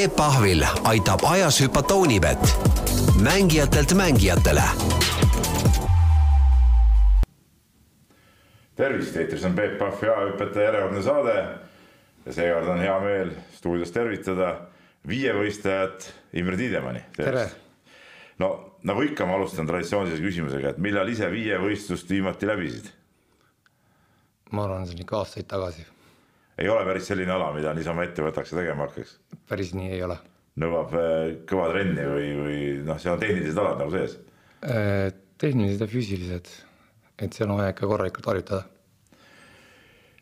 Peep Pahvil aitab ajas hüpata Unibet, mängijatelt mängijatele. tervist, eetris on Peep Pahv ja hüpetaja järjekordne saade. ja seekord on hea meel stuudios tervitada viievõistlejat Imre Tiidemanni. tere! no nagu ikka, ma alustan traditsioonilise küsimusega, et millal ise viievõistlust viimati läbisid? ma arvan, see on ikka aastaid tagasi. Ei ole päris selline ala, mida niisama ette võtaks ja tegema hakkaks? päris nii ei ole. nõuab äh, kõva trenni või, või noh, seal on tehnilised alad nagu sees? Äh, tehnilised ja füüsilised, et seal on vaja ikka korralikult harjutada.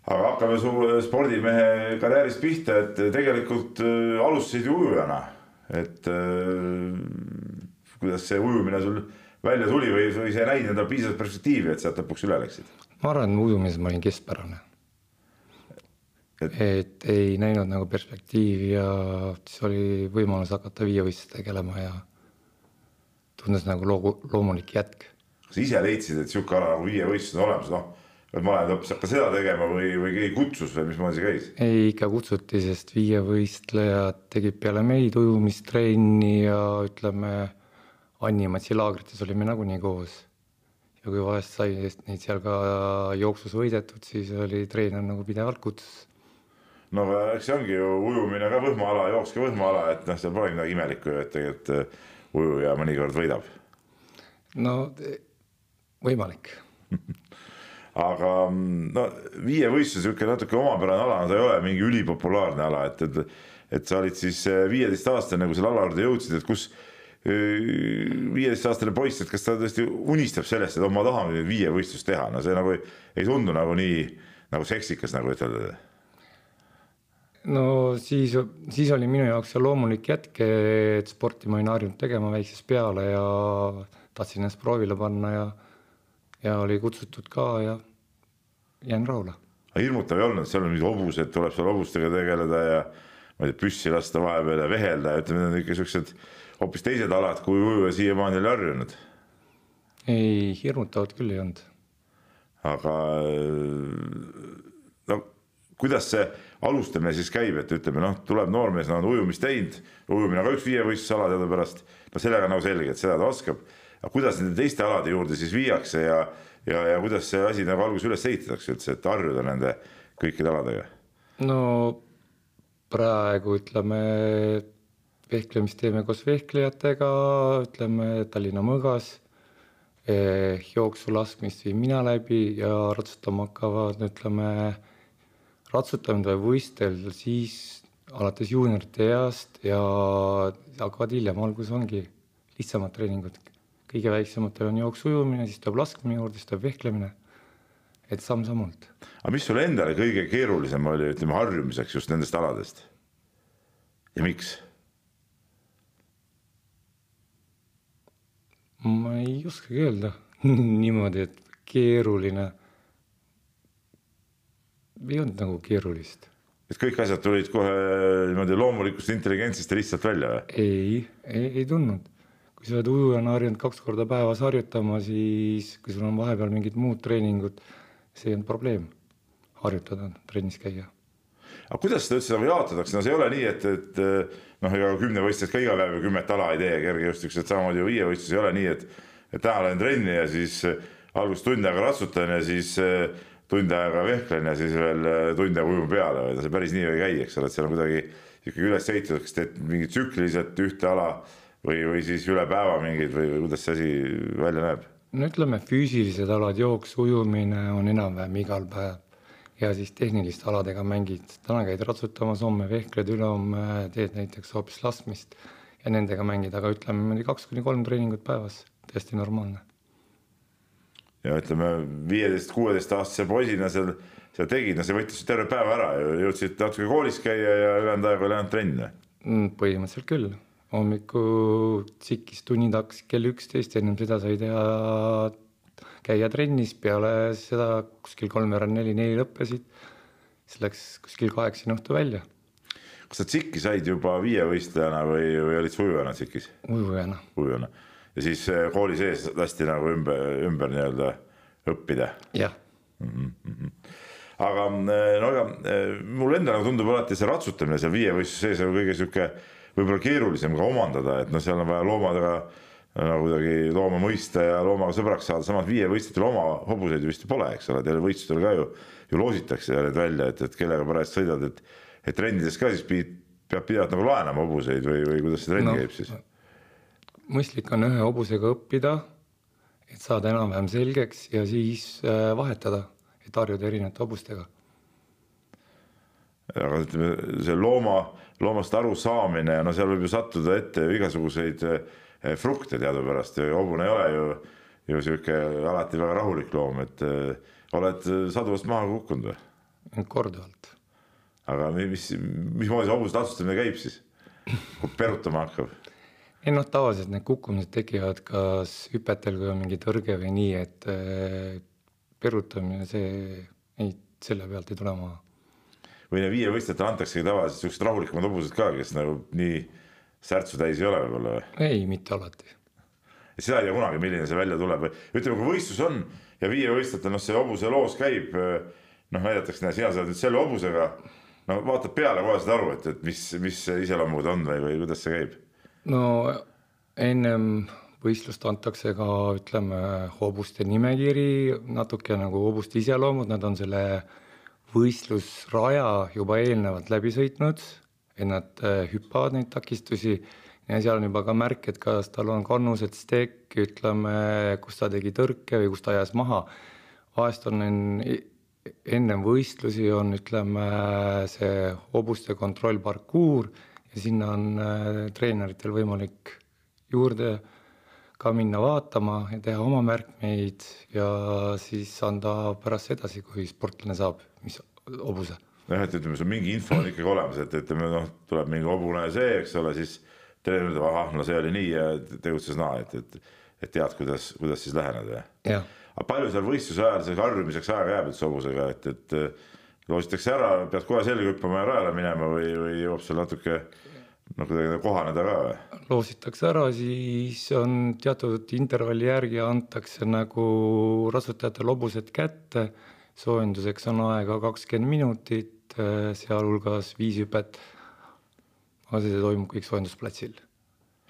aga hakkame su spordimehe karjäärist pihta, et tegelikult äh, alustasid ju ujujana, et kuidas see ujumine sul välja tuli või, või sa ei näinud endal piisavalt perspektiivi, et sealt lõpuks üle läksid? ma arvan, et ujumises ma olin keskpärane. Et, et ei näinud nagu perspektiivi ja siis oli võimalus hakata viievõistlust tegelema ja tundus nagu loogu, loomulik jätk. kas ise leidsid, et sihuke ala nagu viievõistlus on olemas, noh, et ma lähen hoopis hakka seda tegema või, või keegi kutsus või mismoodi see käis? ei, ikka kutsuti, sest viievõistlejad tegid peale meid ujumistrenni ja ütleme, Annimatsi laagrites olime nagunii koos ja kui vahest sai neid seal ka jooksus võidetud, siis oli treener nagu pidevalt kutsus. No aga eks see ongi ju ujumine ka võhmaala, jooks ka võhmaala, et noh, seal pole midagi imelikku ju, et tegelikult äh, ujuja mõnikord võidab. no võimalik aga no viievõistlus niisugune natuke omapärane ala, ta ei ole mingi ülipopulaarne ala, et, et, et sa olid siis äh, viieteistaastane, kui selle ala juurde jõudsid, et kus viieteistaastane poiss, et kas ta tõesti unistab sellest, et oh, ma tahan viievõistlust teha, no see nagu ei, ei tundu nagu nii nagu seksikas, nagu ütelda. No siis, siis oli minu jaoks see loomulik jätk, et sporti ma olin harjunud tegema väiksest peale ja tahtsin ennast proovile panna ja, ja oli kutsutud ka ja jään rahule. aga hirmutav ei olnud, seal on mingid hobused, tuleb seal hobustega tegeleda ja ma ei tea, püssi lasta vahepeal ja vehelda ütleme, need on ikka siuksed hoopis teised alad, kui ujuja siiamaani oli harjunud. ei, hirmutavat küll ei olnud. aga no kuidas see alustamine siis käib, et ütleme noh, tuleb noormees, no on ujumist teinud, ujumine on ka üks viievõistlusala teadupärast, no sellega on nagu selge, et seda ta oskab. aga kuidas nende teiste alade juurde siis viiakse ja, ja, ja kuidas see asi nagu alguses üles ehitatakse üldse, et harjuda nende kõikide aladega? no praegu ütleme vehklemist teeme koos vehklejatega, ütleme Tallinna Mõõgas eh,. jooksu laskmist viin mina läbi ja ratsutama hakkavad, ütleme ratsutamine või võistel siis alates juuniorite east ja hakkavad hiljem, alguses ongi lihtsamad treeningud. kõige väiksematel on jooksu ujumine, siis tuleb laskmine juurde, siis tuleb vehklemine. et samm-sammult. aga mis sulle endale kõige keerulisem oli, ütleme harjumiseks just nendest aladest? ja miks? ma ei oskagi öelda niimoodi, et keeruline. Ei olnud nagu keerulist. et kõik asjad tulid kohe niimoodi loomulikust intelligentsist lihtsalt välja või? ei, ei, ei tulnud. kui sa oled ujujana harjunud kaks korda päevas harjutama, siis kui sul on vahepeal mingid muud treeningud, see ei olnud probleem, harjutada, trennis käia aga kuidas seda üldse nagu jaotatakse, no see ei ole nii, et, et noh, ega kümnevõistlused ka iga päev ju kümmet ala ei tee, kergejõustiklased samamoodi ju viievõistluses ei ole nii, et, et täna lähen trenni ja siis alguses tund aega ratsutan ja siis tund aega vehklen ja siis veel tund aega ujun peale, vaid see päris nii ei käi, eks ole, et seal on kuidagi ikkagi üles ehitatud, kas teed mingi tsükliliselt ühte ala või, või siis üle päeva mingeid või, või kuidas see asi välja näeb? no ütleme, füüsilised alad, jooks, ujumine on enam-vähem igal päev ja siis tehniliste aladega mängid, täna käid ratsutamas, homme vehkled, ülehomme teed näiteks hoopis laskmist ja nendega mängid, aga ütleme niimoodi kaks kuni kolm treeningut päevas, täiesti normaalne. Ja ütleme, viieteist, kuueteistaastase poisina seal, seal tegid, no see võttis terve päeva ära ju, jõudsid natuke koolis käia ja ülejäänud aega oli ainult trenn? Mm, põhimõtteliselt küll, hommikul tsikis tunnid hakkasid kell üksteist, ennem seda sai teha käia trennis, peale seda kuskil kolmveerand neli, neli lõppesid, siis läks kuskil kaheksani õhtu välja. kas sa tsikki said juba viievõistlejana või, või olid sa ujujana tsikis? ujujana. ujujana ja siis eh, kooli sees lasti nagu ümber, ümber nii-öelda õppida? jah mm. -hmm. aga eh, no aga eh, mulle endale nagu tundub alati see ratsutamine seal viievõistluse sees on kõige sihuke võib-olla keerulisem ka omandada, et noh, seal on vaja loomadega nagu kuidagi looma mõista ja loomaga sõbraks saada, samas viievõistlejatel oma hobuseid vist pole, eks ole, teil võistlustel ka ju, ju loositakse need välja, et, et kellega parajasti sõidad, et, et trennides ka siis peab pidevalt nagu laenama hobuseid või, või kuidas see trenn no, käib siis? Mõistlik on ühe hobusega õppida, et saada enam-vähem selgeks ja siis äh, vahetada, et harjuda erinevate hobustega. aga ütleme, see looma, loomast arusaamine, no seal võib ju sattuda ette igasuguseid äh, frukte teadupärast hobune ei ole ju, ju sihuke alati väga rahulik loom, et äh, oled saduvast maha kukkunud või? korduvalt. aga mis, mismoodi see hobuse tatsustamine käib siis, kui perutama hakkab? Ei noh, tavaliselt need kukkumised tekivad kas hüpetel, kui on mingi tõrge või nii, et äh, perutamine, see ei, selle pealt ei tule maha. või need viievõistlejatele antaksegi tavaliselt siuksed rahulikumad hobused ka, kes nagu nii särtsu täis ei ole võib-olla või? ei, mitte alati. seda ei tea kunagi, milline see välja tuleb või ütleme, kui võistlus on ja viievõistlejatel noh, see hobuse loos käib, noh näidatakse, näe, sina saad nüüd selle hobusega, no vaatad peale kohe saad aru, et, et mis, mis iseloomud on või, või kuidas see käib no ennem võistlust antakse ka ütleme hobuste nimekiri, natuke nagu hobuste iseloomud, nad on selle võistlusraja juba eelnevalt läbi sõitnud, et nad äh, hüppavad neid takistusi. Ja seal on juba ka märk, et kas tal on kannused, stek, ütleme, kus ta tegi tõrke või kus ta ajas maha. vahest on en, ennem võistlusi on, ütleme, see hobuste kontroll parkuur ja sinna on äh, treeneritel võimalik juurde ka minna vaatama ja teha oma märkmeid ja siis anda pärast edasi, kui sportlane saab, mis hobuse. jah, et ütleme, on mingi info on ikkagi olemas, et ütleme noh, tuleb mingi hobune see, eks ole, siis treener ütleb, ahah, no see oli nii ja tegutses naa, et, et, et tead, kuidas, kuidas siis läheneda. aga palju seal võistluse ajal selleks harjumiseks aega jääb üldse hobusega, et, et loositakse ära, pead kohe selga hüppama ja rajale minema või, või jõuab seal natuke no kuidagi kohaneda ka või? loositakse ära, siis on teatud intervalli järgi antakse nagu rasvutajatele hobused kätte. soojenduseks on aega kakskümmend minutit, sealhulgas viis hüpet. aga see toimub kõik soojendusplatsil.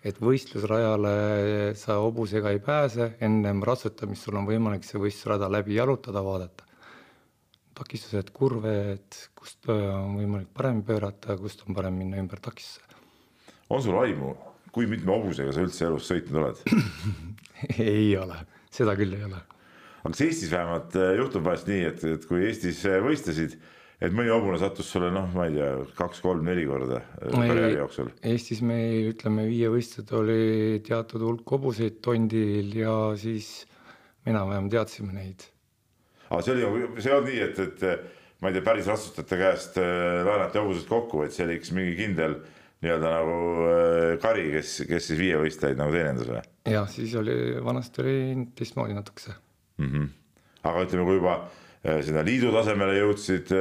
et võistlusrajale sa hobusega ei pääse, ennem ratsutamist sul on võimalik see võistlusrada läbi jalutada, vaadata takistused, kurved, kust on võimalik paremini pöörata, kust on parem minna ümber takistuse on sul aimu, kui mitme hobusega sa üldse elus sõitnud oled ei ole, seda küll ei ole. aga kas Eestis vähemalt äh, juhtub vahest nii, et, et kui Eestis äh, võistlesid, et mõni hobune sattus sulle noh, ma ei tea, kaks-kolm-neli korda äh, karjääri jooksul? Eestis meil ütleme, viievõistlused oli teatud hulk hobuseid tondil ja siis enam-vähem teadsime neid. Aga see oli, see ei olnud nii, et, et ma ei tea, päris ratsutajate käest laenati hobused kokku, et see oli üks mingi kindel nii-öelda nagu äh, kari, kes, kes siis viievõistlejaid nagu teenindas või? jah, siis oli, vanasti oli teistmoodi natukese mm. -hmm. aga ütleme, kui juba sinna liidu tasemele jõudsid,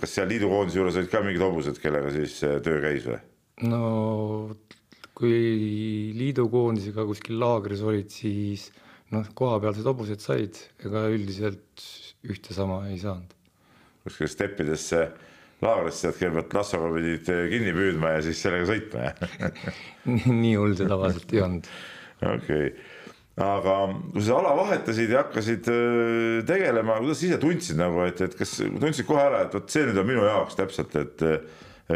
kas seal liidukoondise juures olid ka mingid hobused, kellega siis töö käis või? no kui liidukoondisega kuskil laagris olid, siis noh, kohapealsed hobused said, ega üldiselt ühte sama ei saanud. kuskil steppidesse laagrisse, et kõigepealt lassoga pidid kinni püüdma ja siis sellega sõitma, jah nii hull see tavaliselt ei olnud. okei okay., aga kui sa ala vahetasid ja hakkasid eh, tegelema, kuidas sa ise tundsid nagu, et, et kas tundsid kohe ära, et vot see nüüd on minu jaoks täpselt, et,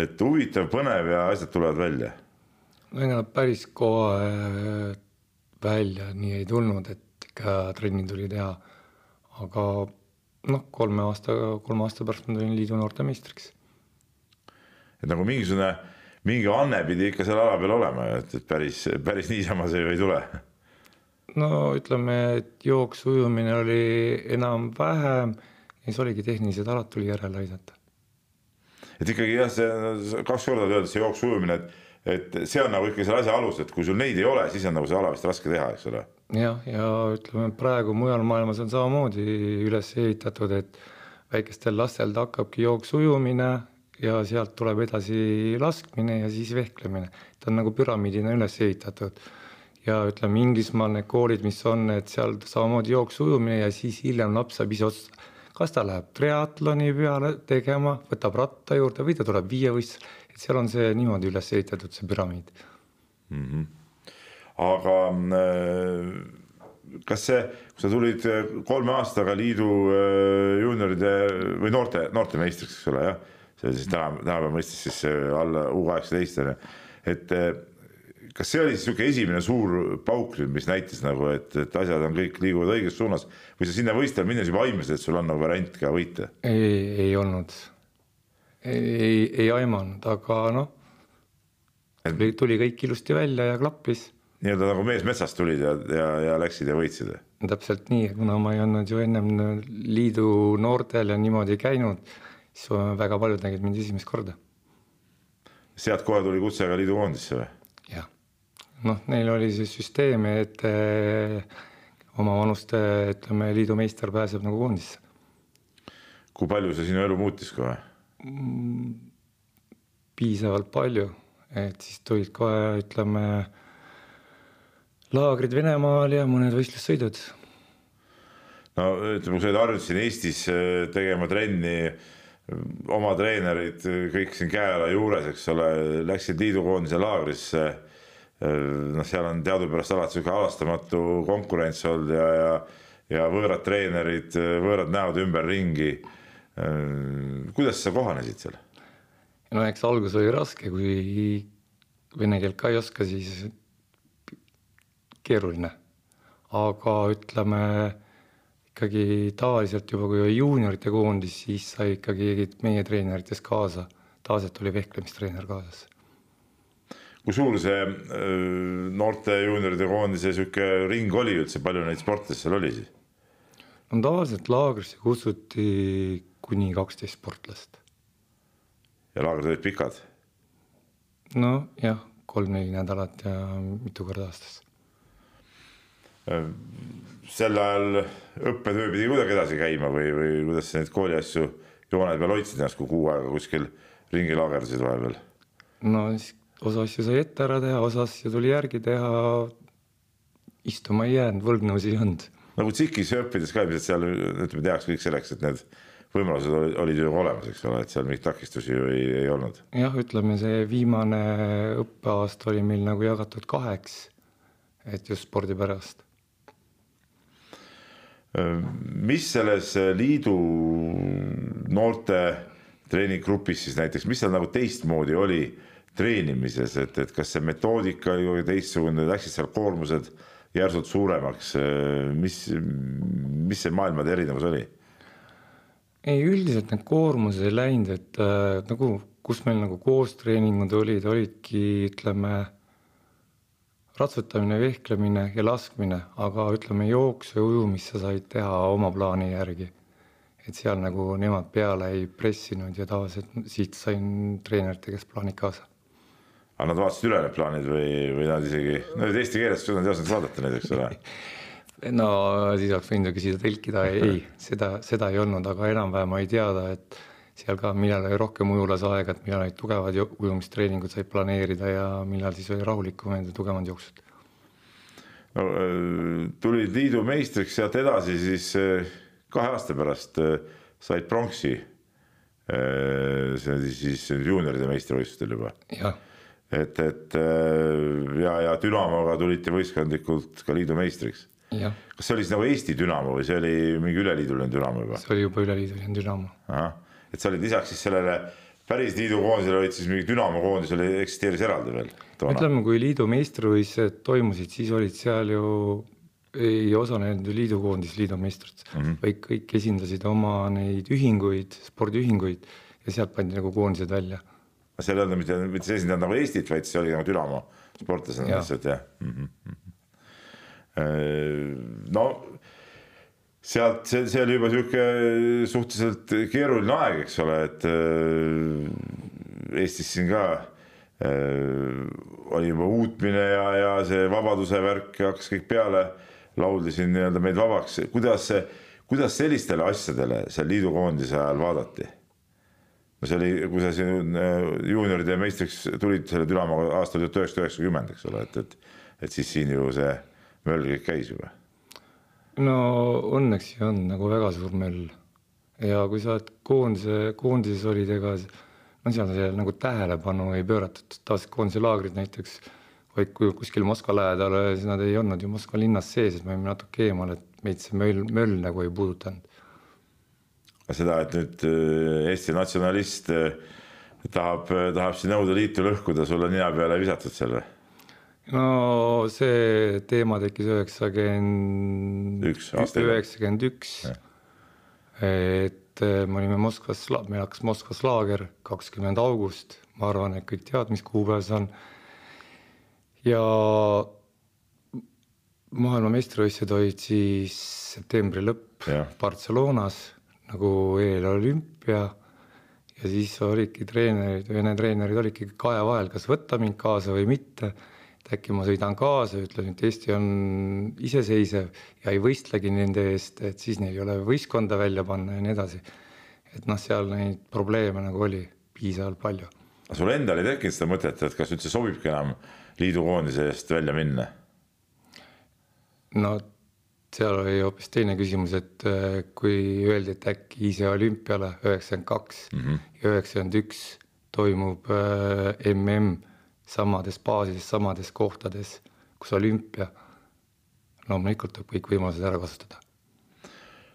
et huvitav, põnev ja asjad tulevad välja? no ega nad päris kohe välja nii ei tulnud, et ikka trenni tuli teha. aga noh, kolme aasta, kolme aasta pärast ma tulin liidu noortemeistriks et nagu mingisugune, mingi anne pidi ikka seal ala peal olema, et, et päris, päris niisama see ju ei tule. no ütleme, et jooks, ujumine oli enam-vähem ja siis oligi tehnilised alad tuli järele aidata. et ikkagi jah, see kaks korda öeldud, see jooks, ujumine, et, et see on nagu ikka selle asja alus, et kui sul neid ei ole, siis on nagu see ala vist raske teha, eks ole. jah, ja ütleme praegu mujal maailmas on samamoodi üles ehitatud, et väikestel lastel hakkabki jooks, ujumine ja sealt tuleb edasi laskmine ja siis vehklemine. ta on nagu püramiidina üles ehitatud. ja ütleme, Inglismaal need koolid, mis on, et seal samamoodi jooksu ujumine ja siis hiljem laps saab ise otsustada, kas ta läheb triatloni peale tegema, võtab ratta juurde või ta tuleb viievõistlusele. Et seal on see niimoodi üles ehitatud, see püramiid mm. -hmm. aga äh, kas see, kui sa tulid äh, kolme aastaga liidu äh, juunioride või noorte, noorte meistriks, eks ole, jah, see siis täna, tänapäeva mõistes siis alla U kaheksateist on ju, et kas see oli siis niisugune esimene suur pauk nüüd, mis näitas nagu, et, et asjad on kõik liiguvad õiges suunas või sa sinna võistlema minnes juba aimasid, et sul on nagu variant ka võita? ei, ei olnud. Ei, ei aimanud, aga noh, tuli, tuli kõik ilusti välja ja klappis. nii-öelda nagu mees metsast tulid ja, ja, ja läksid ja võitsid? täpselt nii, kuna ma ei olnud ju ennem liidu noortel ja niimoodi käinud, siis väga paljud nägid mind esimest korda. sealt kohe tuli kutse ka liidu koondisse või? noh, neil oli see süsteem, et eh, oma vanuste, ütleme, liidu meister pääseb nagu koondisse. kui palju see sinu elu muutis kohe? Piisavalt palju, et siis tulid kohe, ütleme, laagrid Venemaal ja mõned võistlussõidud. no ütleme, kui sa olid harjunud siin Eestis eh, tegema trenni, oma treenerid kõik siin käe-jala juures, eks ole, läksid liidukoondise laagrisse noh, seal on teadupärast alati sihuke halastamatu konkurents olnud ja, ja, ja võõrad treenerid, võõrad näod ümberringi. Kuidas sa kohanesid seal? no eks algus oli raske, kui vene keelt ka ei oska, siis keeruline. aga ütleme ikkagi tavaliselt juba, kui oli juuniorite koondis, siis sai ikkagi meie treeneritest kaasa, tavaliselt oli vehklemistreener kaasas kui suur see äh, noorte juunioride koondise sihuke ring oli üldse, palju neid sportlasi seal oli siis? No tavaliselt laagrisse kutsuti kuni kaksteist sportlast. ja laagrid olid pikad? nojah, kolm-neli nädalat ja mitu korda aastas. Äh, sel ajal õppetöö pidi kuidagi edasi käima või, või kuidas sa neid kooli asju joone peal hoidsid ennast, kui kuu aega kuskil ringi laagerdasid vahepeal? no siis osa asju sai ette ära teha, osa asju tuli järgi teha. istuma ei jäänud, võlgnevusi ei olnud. Nagu TSIK-is õppides ka ilmselt seal ütleme, tehakse kõik selleks, et need võimalused olid, olid ju olemas, eks ole, et seal mingeid takistusi ju ei, ei olnud. jah, ütleme see viimane õppeaasta oli meil nagu jagatud kaheks, et just spordi pärast. mis selles liidu noorte treeninggrupis siis näiteks, mis seal nagu teistmoodi oli treenimises, et, et kas see metoodika kuidagi teistsugune, läksid seal koormused järsult suuremaks, mis, mis see maailmade erinevus oli? ei, üldiselt need koormused ei läinud, et äh, nagu, kus meil nagu koostreeningud olid, olidki, ütleme, ratsutamine, vehklemine ja laskmine, aga ütleme, jooksu ja ujumist sa said teha oma plaani järgi. et seal nagu nemad peale ei pressinud ja tavaliselt siit sain treenerite käest plaanid kaasa aga nad vaatasid üle need plaanid või, või nad isegi, no eesti keeles nad ei osanud saadata neid, eks ole. no siis oleks võinud ju küsida tõlkida, ei, seda, seda ei olnud, aga enam-vähem oli teada, et seal ka, millal oli rohkem ujulas aega, et millal olid tugevad ujumistreeningud said planeerida ja millal siis oli rahulikumad ja tugevamad jooksud. no äh, tulid liidu meistriks sealt edasi, siis äh, kahe aasta pärast äh, said pronksi. see oli siis juunioride meistrivõistlustel juba. jah et, et äh, ja, ja Dünamoga tulite võistkondlikult ka liidu meistriks. kas see oli siis nagu Eesti Dünamo või see oli mingi üleliiduline Dünamo juba? see oli juba üleliiduline Dünamo. et sa olid lisaks siis sellele päris liidu koondisele olid siis mingi Dünamo koondis oli, eksisteeris eraldi veel? ütleme, kui liidu meistrivõistlused toimusid, siis olid seal ju ei osalenud ju liidukoondis liidu meistrid mm, -hmm. vaid kõik esindasid oma neid ühinguid, spordiühinguid ja sealt pandi nagu koondised välja seal ei olnud mitte, mitte see esindanud nagu Eestit, vaid see oli nagu Dünamo sportlasena lihtsalt jah mm. -hmm. no sealt, see, see oli juba sihuke suhteliselt keeruline aeg, eks ole, et äh, Eestis siin ka äh, oli juba uutmine ja, ja see vabaduse värk hakkas kõik peale, lauldi siin nii-öelda meid vabaks, kuidas, kuidas sellistele asjadele seal liidukoondise ajal vaadati? No see oli, kui sa siin äh, juunioride meistriks tulid selle Dünamoga aastal tuhat üheksasada üheksakümmend, eks ole, et, et, et siis siin ju see möll kõik käis juba. no õnneks on nagu väga suur möll ja kui sa oled koondise, koondises olid, ega no seal nagu tähelepanu ei pööratud, tavaliselt koondiselaagrid näiteks vaid kui kuskil Moskva lähedal, siis nad ei olnud ju Moskva linnas sees, et me olime natuke eemal, et meid see möll, möll nagu ei puudutanud. Seda, et nüüd äh, Eesti natsionalist äh, tahab, tahab siin Nõukogude Liitu lõhkuda, sulle nina peale visatud seal või? no see teema tekkis üheksakümmend üks, üheksakümmend üks. et äh, me olime Moskvas, meil hakkas Moskvas laager kakskümmend august, ma arvan, et kõik teavad, mis kuupäev see on ja maailmameistrivõistlused olid siis septembri lõpp Jah. Barcelonas nagu eelolümpia ja siis olidki treenerid, Vene treenerid olidki kahe vahel, kas võtta mind kaasa või mitte. et äkki ma sõidan kaasa, ütlen, et Eesti on iseseisev ja ei võistlegi nende eest, et siis neil ei ole võistkonda välja panna ja nii edasi. et noh, seal neid probleeme nagu oli piisavalt palju. sul endal ei tekkinud seda mõtet, et kas üldse sobibki enam liidukoondise eest välja minna? no seal oli hoopis teine küsimus, et äh, kui öeldi, et äkki ise olümpiale üheksakümmend kaks ja üheksakümmend üks toimub äh, mm samades baasides, samades kohtades, kus olümpia. loomulikult tuleb kõik võimalused ära kasutada.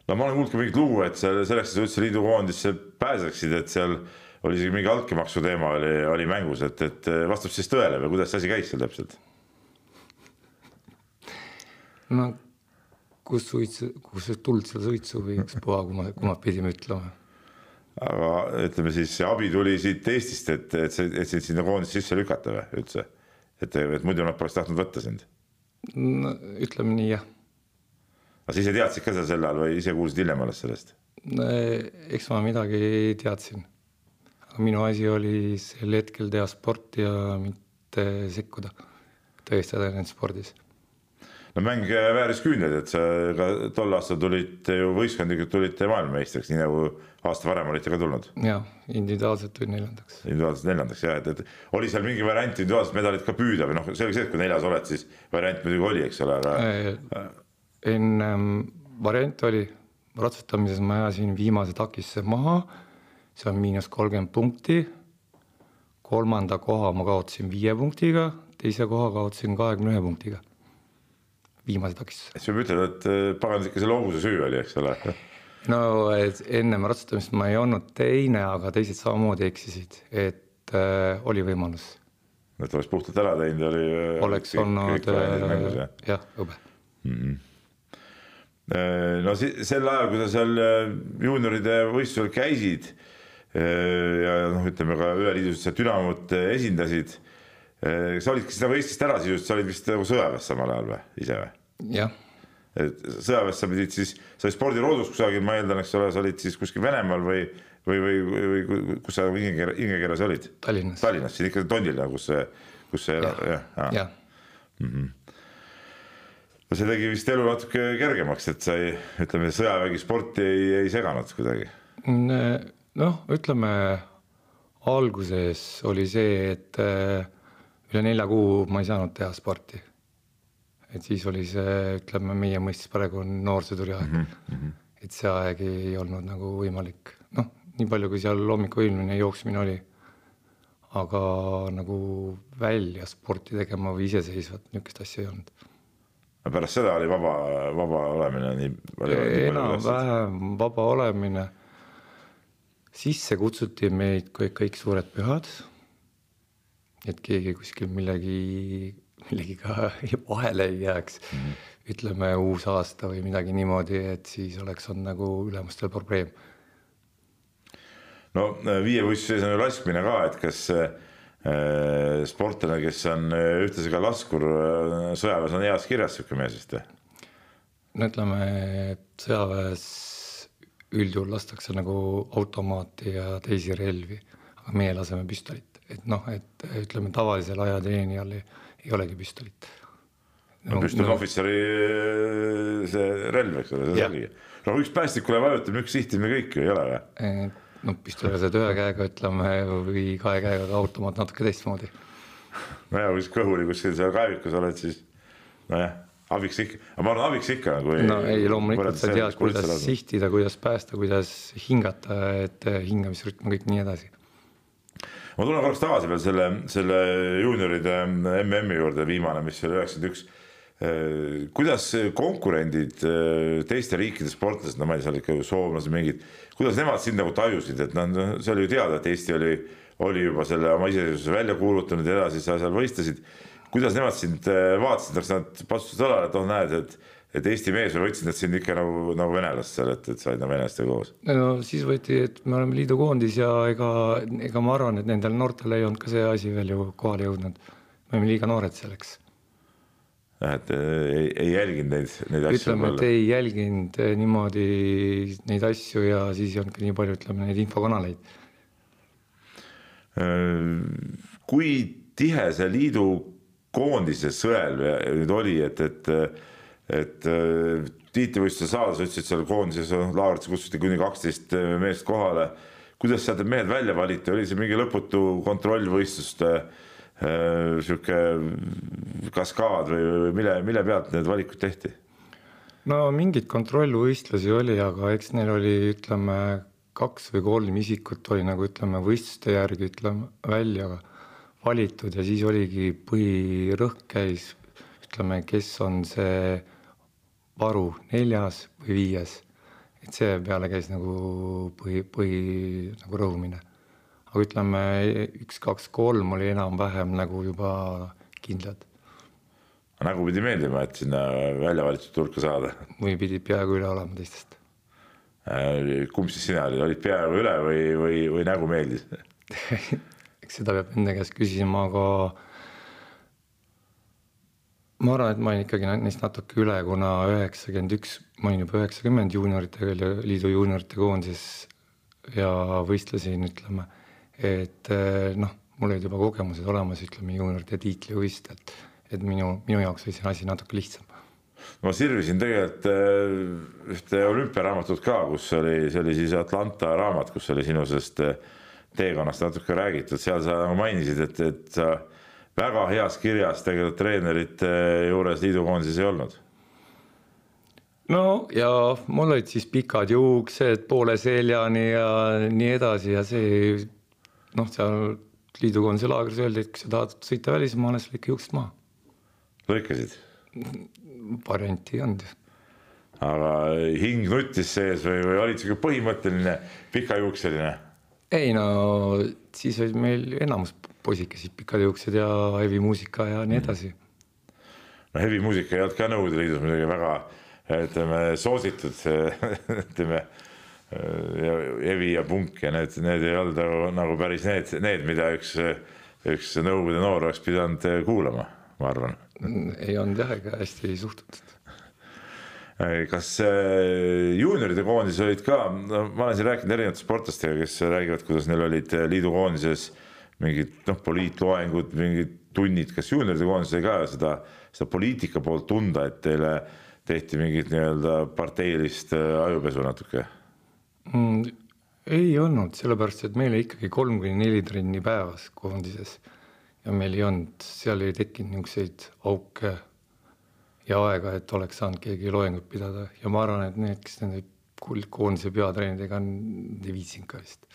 no ma olen kuulnud ka mingit lugu, et seal selleks, et sa üldse liidukoondisse pääseksid, et seal oli isegi mingi altkäemaksu teema oli, oli mängus, et, et vastab siis tõele või kuidas see asi käis seal täpselt? no kus suitsu, kus tuld seal suitsu või ükspuha, kumma, kumma pidime ütlema. aga ütleme siis see abi tuli siit Eestist, et, et see, et sind sinna koondisse sisse lükata või üldse? et, et muidu nad poleks tahtnud võtta sind? no ütleme nii, jah. aga sa ise teadsid ka seda sel ajal või ise kuulsid hiljem alles sellest? eks ma midagi teadsin. aga minu asi oli sel hetkel teha sporti ja mitte sekkuda, tõestada end spordis no mäng vääris küünlaid, et sa ka tol aastal tulite ju võistkondlikult tulite maailmameistriks, nii nagu aasta varem olite ka tulnud. jah, individuaalselt tulin neljandaks. individuaalselt neljandaks jah, et, et oli seal mingi variant individuaalset medalit ka püüda või noh, oli see, et kui neljas oled, siis variant muidugi oli, eks ole, aga. ennem variant oli, ratsutamises ma ajasin viimase takisse maha, see on miinus kolmkümmend punkti. kolmanda koha ma kaotasin viie punktiga, teise koha kaotasin kahekümne ühe punktiga viimase takistuse. siis peab ütlema, et äh, pagan ikka selle hobuse süü oli, eks ole. no ennem ratsutamist ma ei olnud teine, aga teised samamoodi eksisid, et äh, oli võimalus. et oleks puhtalt ära teinud, oli. oleks kõik, olnud äh, jah ja, hõbe mm. -hmm no sel ajal, kui sa seal äh, juunioride võistlusel käisid ja noh, ütleme ka üleliidus seal Dünamot esindasid. sa olidki nagu Eestist ära sisuliselt, sa olid vist nagu sõjaväes samal ajal või, ise või? Jah. et sõjaväes sa pidid siis, sa olid spordiroodus kusagil, ma eeldan, eks ole, sa olid siis kuskil Venemaal või, või, või, või, kus sa hinge, hingekeeles olid? Tallinnas. Tallinnas, siin ikka Tondil, kus see, kus see elab, jah, jah ja. mm. -hmm see tegi vist elu natuke kergemaks, et sa ei, ütleme, sõjavägi sporti ei, ei seganud kuidagi. noh, ütleme alguses oli see, et üle nelja kuu ma ei saanud teha sporti et siis oli see, ütleme meie mõistes praegu on noorsõduri aeg mm. -hmm. et see aeg ei olnud nagu võimalik, noh, nii palju, kui seal hommikuilmine jooksmine oli. aga nagu välja sporti tegema või iseseisvat niisugust asja ei olnud. pärast seda oli vaba, vaba olemine nii palju? enam-vähem vaba olemine. sisse kutsuti meid kõik, kõik suured pühad. et keegi kuskil millegi millegiga vahele ei jääks mm. -hmm. ütleme uus aasta või midagi niimoodi, et siis oleks olnud nagu ülemustel probleem. no äh, viievõistluse sees on ju laskmine ka, et kas äh, sportlane, kes on äh, ühtlasi ka laskur äh,, sõjaväes on heas kirjas sihuke mees vist või? no ütleme, et sõjaväes üldjuhul lastakse nagu automaati ja teisi relvi, aga meie laseme püstolit, et noh, et ütleme tavalisel ajateenijal ei ei olegi püstolit. no püstoliohvitseri no, see relv, eks ole, see ongi. no üks päästikule vajutab, üks sihtimine kõik ju ei ole või? no püstoliga saad ühe käega, ütleme, või kahe käega, aga automaat natuke teistmoodi. nojah, kui kõhuli kuskil seal kaevikus oled, siis nojah, abiks ikka, aga ma arvan, abiks ikka kui. no ei, loomulikult sa tead, kuidas sihtida, kuidas päästa, kuidas hingata, et hingamisrütm, kõik nii edasi ma tulen korraks tagasi veel selle, selle juunioride MM-i juurde, viimane, mis oli üheksakümmend üks kuidas konkurendid teiste riikide sportlased, no ma ei seal ikka ju soomlased mingid, kuidas nemad sind nagu tajusid, et noh, see oli ju teada, et Eesti oli, oli juba selle oma iseseisvuse välja kuulutanud ja edasi sa seal võistlesid. kuidas nemad sind vaatasid, kas nad patsustasid õlale, et oh näed, et et Eesti mees või võtsid nad sind ikka nagu, nagu venelast seal, et, et said nagu venelastega koos? no siis võeti, et me oleme liidukoondis ja ega, ega ma arvan, et nendel noortel ei olnud ka see asi veel ju kohale jõudnud. me olime liiga noored selleks. jah, et ei, ei jälginud neid, neid asju. ütleme, et ei jälginud niimoodi neid asju ja siis ei olnud ka nii palju, ütleme neid infokanaleid. kui tihe see liidu koondise sõel nüüd oli, et, et et äh, tiitlivõistluse saada, sa ütlesid seal koondises Laagritsa kutsuti kuni kaksteist äh, meest kohale. kuidas sealt need mehed välja valiti, oli see mingi lõputu kontrollvõistluste äh, sihuke kaskaad või, või mille, mille pealt need valikud tehti? no mingeid kontrollvõistlusi oli, aga eks neil oli, ütleme, kaks või kolm isikut oli nagu ütleme võistluste järgi ütleme välja valitud ja siis oligi põhirõhk käis, ütleme, kes on see varu neljas või viies. et see peale käis nagu põhi, põhi nagu rõhumine. aga ütleme üks, kaks, kolm oli enam-vähem nagu juba kindlad. nägu pidi meeldima, et sinna välja valitud hulka saada. või pidi peaaegu üle olema teistest äh,. kumb siis sina olid, olid peaaegu üle või, või, või nägu meeldis eks seda peab enda käest küsima, aga ma arvan, et ma olin ikkagi neist natuke üle, kuna üheksakümmend üks, ma olin juba üheksakümmend juuniorite liidu juuniorite koondises ja võistlesin, ütleme, et eh, noh, mul olid juba kogemused olemas, ütleme juuniorite tiitlivõistlejalt, et minu, minu jaoks oli see asi natuke lihtsam. ma sirvisin tegelikult eh, ühte olümpiaraamatut ka, kus oli, see oli siis Atlanta raamat, kus oli sinu sellest eh, teekonnast natuke räägitud, seal sa nagu mainisid, et, et sa väga heas kirjas tegelikult treenerite juures liidukoondises ei olnud. no ja mul olid siis pikad juuksed poole seljani ja nii edasi ja see noh, seal liidukoondise laagris öeldi, et kui sa tahad sõita välismaale, siis lõika juuksed maha. lõikasid? varianti ei olnud aga hing nuttis sees või, või olid sihuke põhimõtteline pikajuukseline? ei no siis olid meil enamus poisikesed, pikad juuksed ja heavy muusika ja nii edasi. no heavy muusika ei olnud ka Nõukogude Liidus muidugi väga ütleme soositud ütleme heavy ja punk ja need, need ei olnud nagu, nagu päris need, need, mida üks, üks Nõukogude noor oleks pidanud kuulama, ma arvan. ei olnud jah, ega hästi ei suhtutud kas juunioride koondises olid ka, ma olen siin rääkinud erinevate sportlastega, kes räägivad, kuidas neil olid liidu koondises mingid noh, poliitloengud, mingid tunnid, kas juunioride koondises oli ka seda, seda poliitika poolt tunda, et teile tehti mingit nii-öelda parteilist äh, ajupesu natuke mm,? ei olnud, sellepärast et meil ikkagi kolm kuni neli trenni päevas koondises ja meil ei olnud, seal ei tekkinud niisuguseid auke ja aega, et oleks saanud keegi loengut pidada ja ma arvan, et need, kes nende koondise peatreeneritega on, ei viitsinud ka vist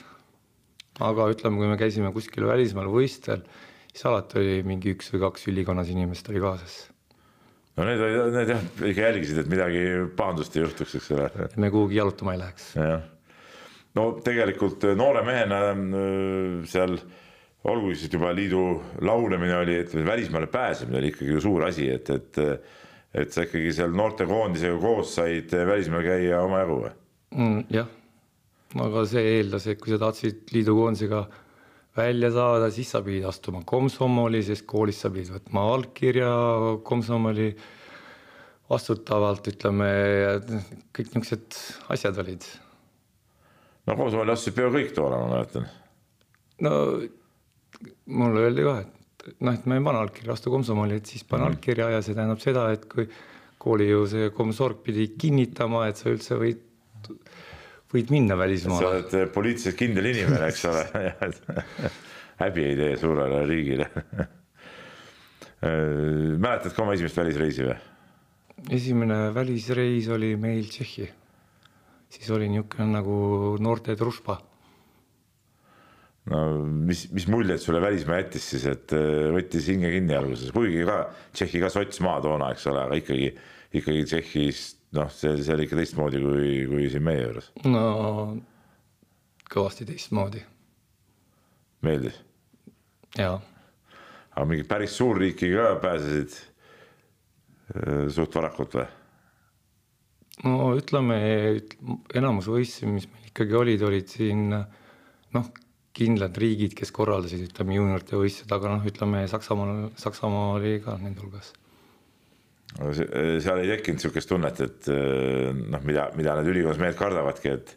aga ütleme, kui me käisime kuskil välismaal võistlustel, siis alati oli mingi üks või kaks ülikonnas inimest oli kaasas. no need need jah, ikka jälgisid, et midagi pahandust ei juhtuks, eks ole. me kuhugi jalutama ei läheks. no tegelikult noore mehena äh, seal olgugi siis juba liidu laulamine oli, ütleme välismaale pääsemine oli ikkagi ju suur asi, et, et et sa ikkagi seal noortekoondisega koos said välismaal käia omajagu või mm,? jah aga see eeldas, et kui sa tahtsid liidukoondisega välja saada, siis sa pidid astuma komsomoli, sest koolis sa pidid võtma allkirja komsomoli vastutavalt, ütleme, kõik niisugused asjad olid. no komsomoli astusid peaaegu kõik toona, ma mäletan. no mulle öeldi ka, et noh, et ma ei pane allkirja, astu komsomoli, et siis pane mm. allkirja ja see tähendab seda, et kui kooli ju see komsorg pidi kinnitama, et sa üldse võid võid minna välismaale. sa oled eh, poliitiliselt kindel inimene, eks ole häbi ei tee suurele riigile äh, mäletad ka oma esimest välisreisi või? esimene välisreis oli meil Tšehhi. siis oli niisugune nagu noorte truspa. no mis, mis muljeid sulle välismaa jättis siis, et äh, võttis hinge kinni alguses, kuigi ka Tšehhi ka sots maa toona, eks ole, aga ikkagi, ikkagi Tšehhis noh, see, see oli ikka teistmoodi kui, kui siin meie juures. no kõvasti teistmoodi. meeldis? jaa. aga mingi päris suurriiki ka pääsesid äh, suht varakult või? no ütleme, enamus võistlusi, mis meil ikkagi olid, olid siin noh, kindlad riigid, kes korraldasid, ütleme juuniorite võistlused, aga noh, ütleme Saksamaal, Saksamaa oli ka nende hulgas. Seal ei tekkinud niisugust tunnet, et noh, mida, mida need ülikoolismehed kardavadki, et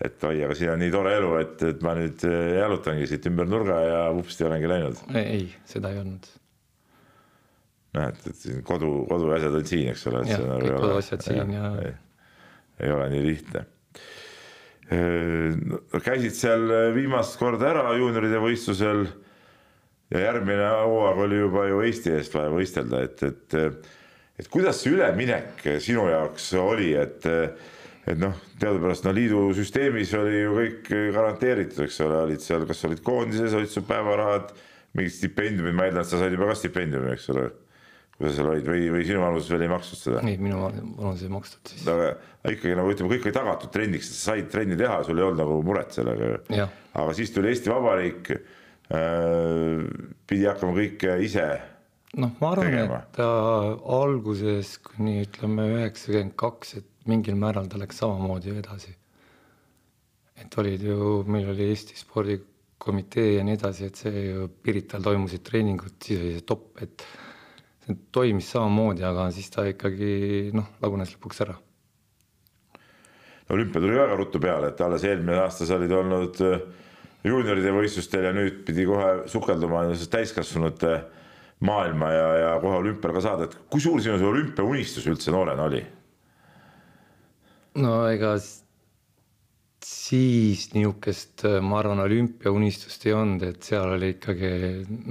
et oi, aga siin on nii tore elu, et, et ma nüüd jalutangi siit ümber nurga ja vupsti olengi läinud. ei, seda ei olnud. noh, et, et siin kodu, koduasjad on siin, eks ole. jah, kõik koduasjad siin ja. ei, ei ole nii lihtne käisid seal viimast korda ära juunioride võistlusel ja järgmine hooaeg oli juba ju Eesti eest vaja võistelda, et, et, et kuidas see üleminek sinu jaoks oli, et, et noh, teadupärast no liidu süsteemis oli ju kõik garanteeritud, eks ole, olid seal, kas olid koondises, olid sul päevarahad, mingid stipendiumid, ma eeldan, et sa said juba ka stipendiumi, eks ole kui sa seal olid või, või sinu vanuses veel ei makstud seda? ei, minu vanuses ei makstud siis. aga ikkagi nagu ütleme, kõik oli tagatud trenniks, sa said trenni teha, sul ei olnud nagu muret sellega ju. aga siis tuli Eesti Vabariik äh,, pidi hakkama kõike ise noh, ma arvan, et äh, alguses kuni ütleme üheksakümmend kaks, et mingil määral ta läks samamoodi edasi. et olid ju, meil oli Eesti spordikomitee ja nii edasi, et see ju Pirital toimusid treeningud, siis oli see top, et see toimis samamoodi, aga siis ta ikkagi noh, lagunes lõpuks ära. olümpia tuli väga ruttu peale, et alles eelmine aasta sa olid olnud äh, juunioride võistlustel ja nüüd pidi kohe sukelduma täiskasvanute maailma ja, ja kohe olümpial ka saada, et kui suur sinu see olümpiaunistus üldse noorena oli? no ega siis niisugust, ma arvan, olümpiaunistust ei olnud, et seal oli ikkagi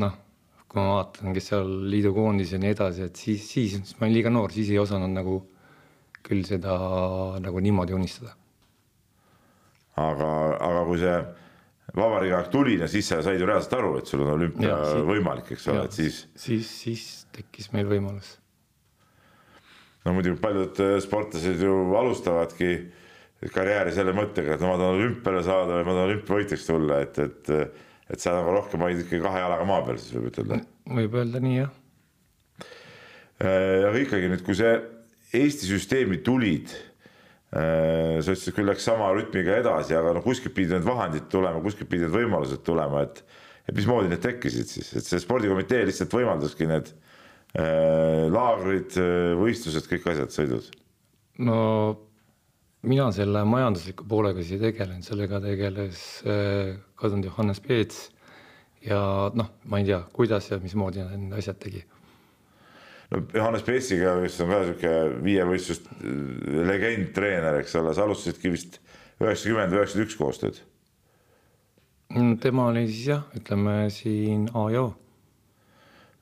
noh kui ma vaatan, kes seal liidu koondis ja nii edasi, et siis, siis, siis ma olin liiga noor, siis ei osanud nagu küll seda nagu niimoodi unistada. aga, aga kui see vabariigi aeg tuli ja siis sa said ju reaalselt aru, et sul on olümpia ja, siis, võimalik, eks ole, et siis. siis, siis tekkis meil võimalus. no muidugi paljud äh, sportlased ju alustavadki karjääri selle mõttega, et no ma tahan olümpiale saada või ma tahan olümpiavõitjaks tulla, et, et et sa nagu rohkem olid ikkagi kahe jalaga maa peal, siis võib ütelda. võib öelda nii, jah. Äh, aga ikkagi nüüd, kui see Eesti süsteemi tulid, äh, sa ütlesid, küll läks sama rütmiga edasi, aga noh, kuskilt pidid need vahendid tulema, kuskilt pidid need võimalused tulema, et et mismoodi need tekkisid siis, et see spordikomitee lihtsalt võimaldaski need äh, laagrid, võistlused, kõik asjad, sõidud? no mina selle majandusliku poolega siis ei tegelenud, sellega tegeles äh, kadunud Johannes Peets ja noh, ma ei tea, kuidas ja mismoodi need asjad tegi. No Johannes Peetsiga, kes on ka sihuke viievõistlust äh, legend, treener, eks ole, sa alustasidki vist üheksakümmend, üheksakümmend üks koostööd. tema oli siis jah, ütleme siin A ja O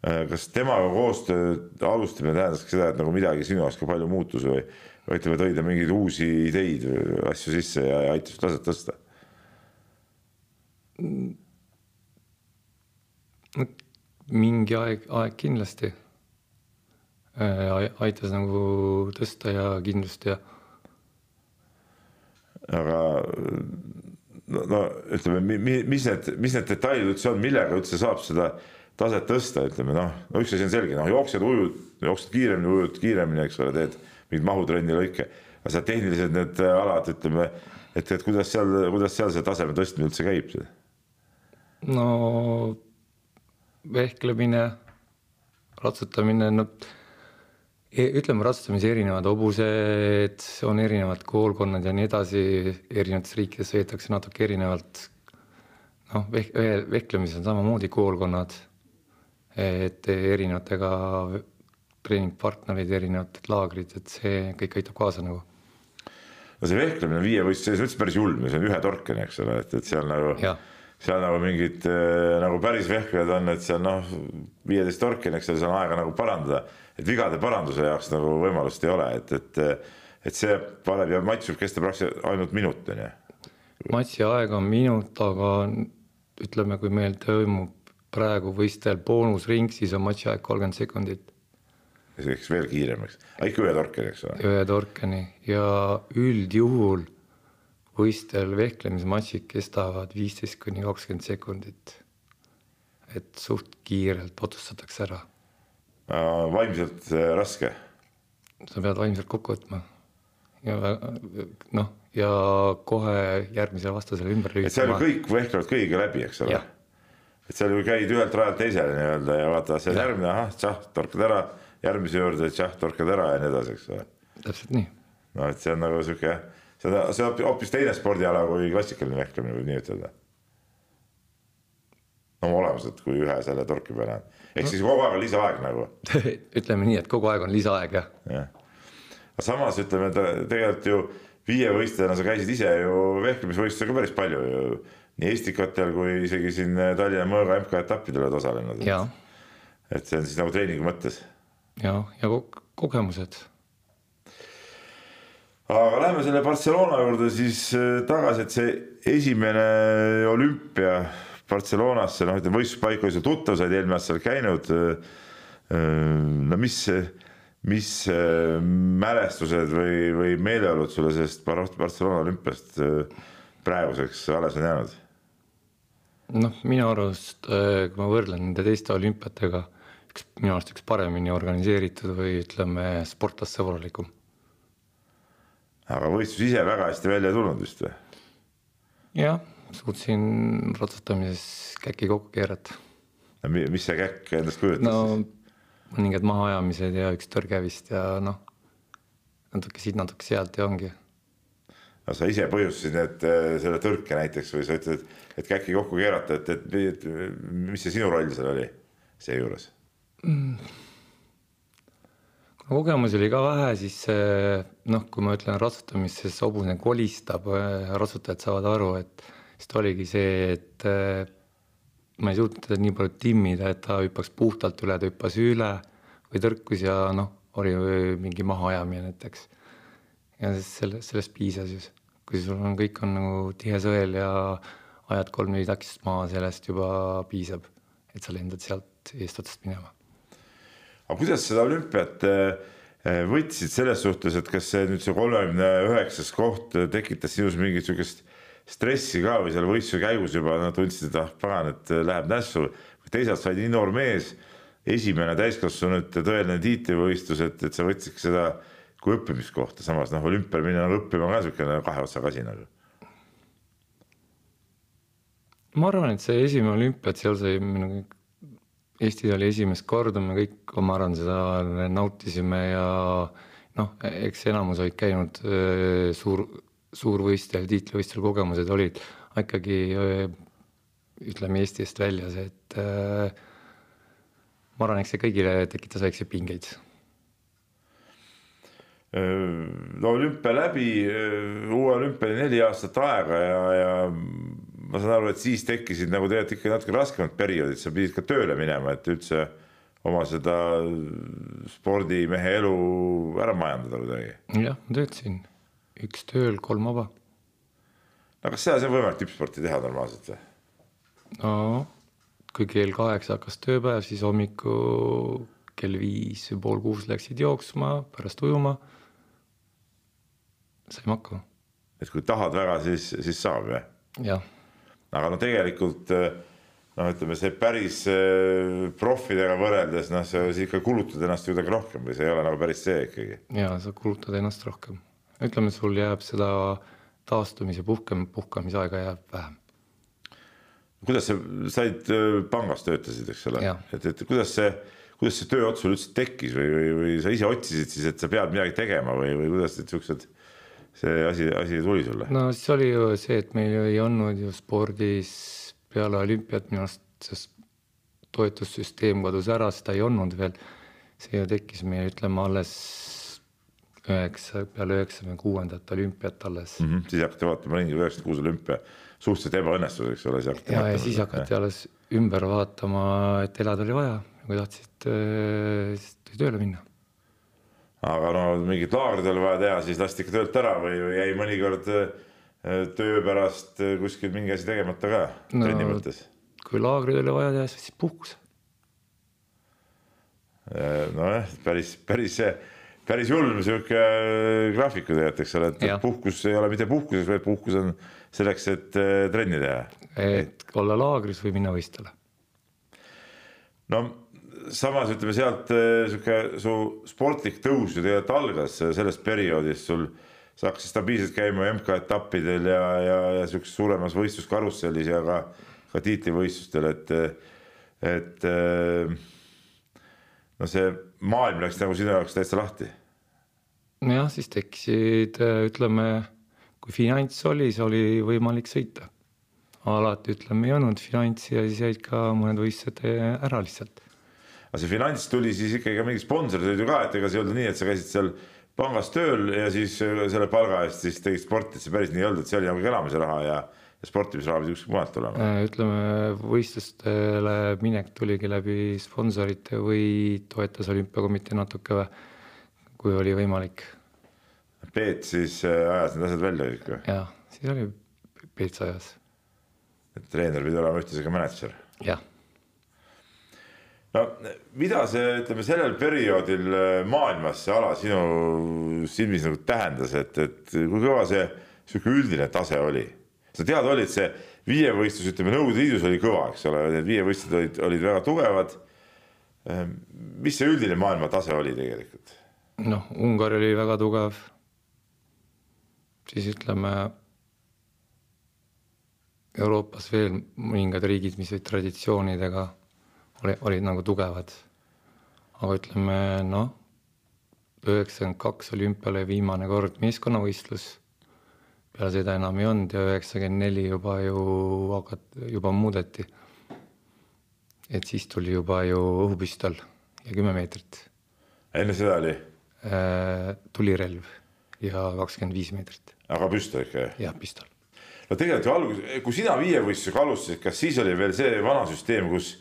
äh, kas temaga koostöö alustamine tähendas ka seda, et nagu midagi sinu jaoks ka palju muutus või, ütleme, tõi ta mingeid uusi ideid või asju sisse ja aitas taset tõsta? mingi aeg, aeg kindlasti aitas nagu tõsta ja kindlust ja. aga no, no ütleme, mis need, mis need detailid üldse on, millega üldse saab seda taset tõsta, ütleme noh, no üks asi on selge, noh, jooksed, ujud, jooksed kiiremini, ujud kiiremini, eks ole, teed mingeid mahutrenni lõike. aga seal tehnilised need äh, alad, ütleme, et, et kuidas seal, kuidas seal see taseme tõstmine üldse käib? no vehklemine, ratsutamine, no ütleme, ratsutamise erinevad hobused, on erinevad koolkonnad ja nii edasi, erinevates riikides veetakse natuke erinevalt. noh, veh-, vehklemises on samamoodi koolkonnad, et erinevatega treeningpartnerid, erinevad laagrid, et see kõik aitab kaasa nagu. no see vehklemine viievõistluse sees on üldse päris julm ja see on ühe torkeni, eks ole, et, et seal nagu, seal nagu mingid äh, nagu päris vehklejad on, et seal noh, viieteist torkeni, eks seal on aega nagu parandada, et vigade paranduse jaoks nagu võimalust ei ole, et, et et see paneb ja matš võib kesta praktiliselt ainult minut, on ju. matši aeg on minut, aga ütleme, kui meil toimub praegu võistel boonusring, siis on matši aeg kolmkümmend sekundit see läks veel kiiremaks, ikka ühe torkeni, eks ole. ühe torkeni ja üldjuhul võistel vehklemismatšid kestavad viisteist kuni kakskümmend sekundit. et suht kiirelt otsustatakse ära. vaimselt äh, raske. sa pead vaimselt kokku võtma ja noh, ja kohe järgmisele vastasele ümber. et seal kõik vehklevad kõigiga läbi, eks ole. et seal ju käid ühelt rajalt teisele nii-öelda ja vaata, see on järgmine, ahah, tšah, torkad ära järgmise juurde, tšah, torkad ära ja nii edasi, eks ole. täpselt nii. No et see on nagu sihuke, on, see on hoopis teine spordiala kui klassikaline vehklemine, võib nii ütelda. no olemuselt, kui ühe selle torki peale on, ehk siis kogu aeg on lisaaeg nagu ütleme nii, et kogu aeg on lisaaeg jah. jah, aga samas ütleme tegelikult ju viievõistlejana sa käisid ise ju vehklemisvõistlustel ka päris palju ju nii Estikatel kui isegi siin Tallinna Mõõga MK-etappidel oled osalenud. et see on siis nagu treeningu mõttes ja, ja kogemused. Aga lähme selle Barcelona juurde siis äh, tagasi, et see esimene olümpia Barcelonasse, noh, ütleme võistluspaik oli sul tuttav, sa olid eelmine aasta seal käinud. Äh, äh, no mis, mis mälestused või, või meeleolud sulle sellest Barcelona olümpiast praeguseks alles on jäänud? noh, minu arust, kui ma võrdlen nende teiste olümpiatega üks, minu arust üks paremini organiseeritud või ütleme, sportlastsõbralikum. Aga võistlus ise väga hästi välja tulnud vist või? jah, suutsin ratsutamises käki kokku keerata. mis see käkk endast kujutas no, siis? mõningad mahaajamised ja üks tõrge vist ja noh, natuke siit, natuke sealt ja ongi no sa ise põhjustasid need, äh, selle tõrke näiteks või sa ütled, et käki kokku keerata, et, et, et mis see sinu roll seal oli seejuures? kuna kogemusi oli ka vähe, siis noh, kui ma ütlen ratsutamist, siis hobune kolistab, ratsutajad saavad aru, et siis ta oligi see, et ma ei suutnud teda nii palju timmida, et ta hüppaks puhtalt üle, ta hüppas üle või tõrkus ja noh, oli mingi mahaajamine näiteks. ja selle, sellest piisas siis, kui sul on, kõik on nagu tihe sõel ja ajad kolm-neli takistust maha, sellest juba piisab, et sa lendad sealt eestotsast minema aga kuidas seda olümpiat äh, võtsid selles suhtes, et kas see nüüd see kolmekümne üheksas koht tekitas sinus mingit sihukest stressi ka või seal võistluse käigus juba no, tundsid, et ah pagan, et läheb nässu. teisalt sa olid nii noor mees, esimene täiskasvanute tõeline tiitlivõistlus, et, et sa võtsidki seda kui õppimiskohta, samas noh, olümpial minna nagu õppima ka niisugune kahe otsaga asi nagu. ma arvan, et see esimene olümpia, et seal sai minu Eesti oli esimest korda, me kõik, ma arvan, seda nautisime ja noh, eks enamus olid käinud suur, suurvõistlustel, tiitlivõistlustel kogemused olid ikkagi ütleme Eesti eest väljas, et ma arvan, eks see kõigile tekitas väikseid pingeid. no olümpia läbi, uue olümpia oli neli aastat aega ja, ja ma saan aru, et siis tekkisid nagu tegelikult ikka natuke raskemad perioodid, sa pidid ka tööle minema, et üldse oma seda spordimehe elu ära majandada kuidagi. jah, ma töötasin, üks tööl, kolm vaba. no kas seal on võimalik tippsporti teha normaalselt või? no kui kell kaheksa hakkas tööpäev, siis hommiku kell viis või pool kuus läksid jooksma, pärast ujuma. saime hakkama. et kui tahad väga, siis, siis saab jah? jah aga no tegelikult noh, ütleme see päris äh, profidega võrreldes noh, sa ikka kulutad ennast kuidagi rohkem või see ei ole nagu päris see ikkagi. ja sa kulutad ennast rohkem, ütleme, sul jääb seda taastumise puhkem, puhkamisaega jääb vähem. kuidas sa said äh, pangas töötasid, eks ole, et, et kuidas see, kuidas see tööots sul üldse tekkis või, või, või sa ise otsisid siis, et sa pead midagi tegema või, või kuidas need siuksed see asi, asi tuli sulle? no siis oli ju see, et meil ei olnud ju spordis peale olümpiat minu arust see toetussüsteem kadus ära, seda ei olnud veel. see ju tekkis meil, ütleme alles üheksa, peale üheksakümne kuuendat olümpiat alles mm. -hmm. siis hakati vaatama ringi, üheksakümmend kuus olümpia, suhteliselt ebaõnnestus, eks ole. ja, ja siis hakati ja. alles ümber vaatama, et elada oli vaja, kui tahtsid, äh, siis tuli tööle minna aga no mingit laagrit oli vaja teha, siis lasti ikka töölt ära või, või jäi mõnikord äh, töö pärast äh, kuskil mingi asi tegemata ka no, trenni mõttes? kui laagrid oli vaja teha, siis puhkus. nojah, päris, päris, päris hull sihuke graafik tegelikult, eks ole, et Jah. puhkus ei ole mitte puhkuseks, vaid puhkus on selleks, et trenni teha. et olla laagris või minna võistlema. no samas ütleme sealt eh, sihuke su sportlik tõus ju tegelikult algas eh, sellest perioodist sul, sa hakkasid stabiilselt käima MK-etappidel ja, ja, ja sihukeses suuremas võistluskarussellis ja ka, ka tiitlivõistlustel, et, et eh, no see maailm läks nagu sinu jaoks täitsa lahti. jah, siis tekkisid, ütleme, kui finants oli, siis oli võimalik sõita. alati ütleme ei olnud finantsi ja siis jäid ka mõned võistlused ära lihtsalt. Aga see finants tuli siis ikkagi ka mingi sponsorid olid ju ka, et ega see ei olnud nii, et sa käisid seal pangas tööl ja siis äh, selle palga eest siis tegid sporti, et see päris nii ei olnud, et see oli nagu elamise raha ja, ja sportimisraha pidi kuskilt mujalt tulema. ütleme, võistlustele minek tuligi läbi sponsorite või toetas olümpiakomitee natuke või, kui oli võimalik. Peet siis äh, ajas need asjad välja kõik või? jah, siis oli Peets ajas, et treener pidi olema ühtlasi ka mänedžer. jah no mida see, ütleme sellel perioodil äh, maailmas see ala sinu silmis nagu tähendas, et, et kui kõva see sihuke üldine tase oli? sa teada olid, see viievõistlus, ütleme Nõukogude Liidus oli kõva, eks ole, need viievõistlused olid, olid väga tugevad. mis see üldine maailma tase oli tegelikult? noh, Ungari oli väga tugev. siis ütleme Euroopas veel mõningad riigid, mis olid traditsioonidega, oli, olid nagu tugevad. aga ütleme noh, üheksakümmend kaks olümpial oli viimane kord meeskonnavõistlus. peale seda enam ei olnud ja üheksakümmend neli juba ju hakat-, juba muudeti. et siis tuli juba ju õhupüstol ja kümme meetrit enne seda oli, Äh, tulirelv ja kakskümmend viis meetrit aga püstol ikka jah? ja pistol. no tegelikult ju alguses, kui sina viievõistlusega alustasid, kas siis oli veel see vana süsteem, kus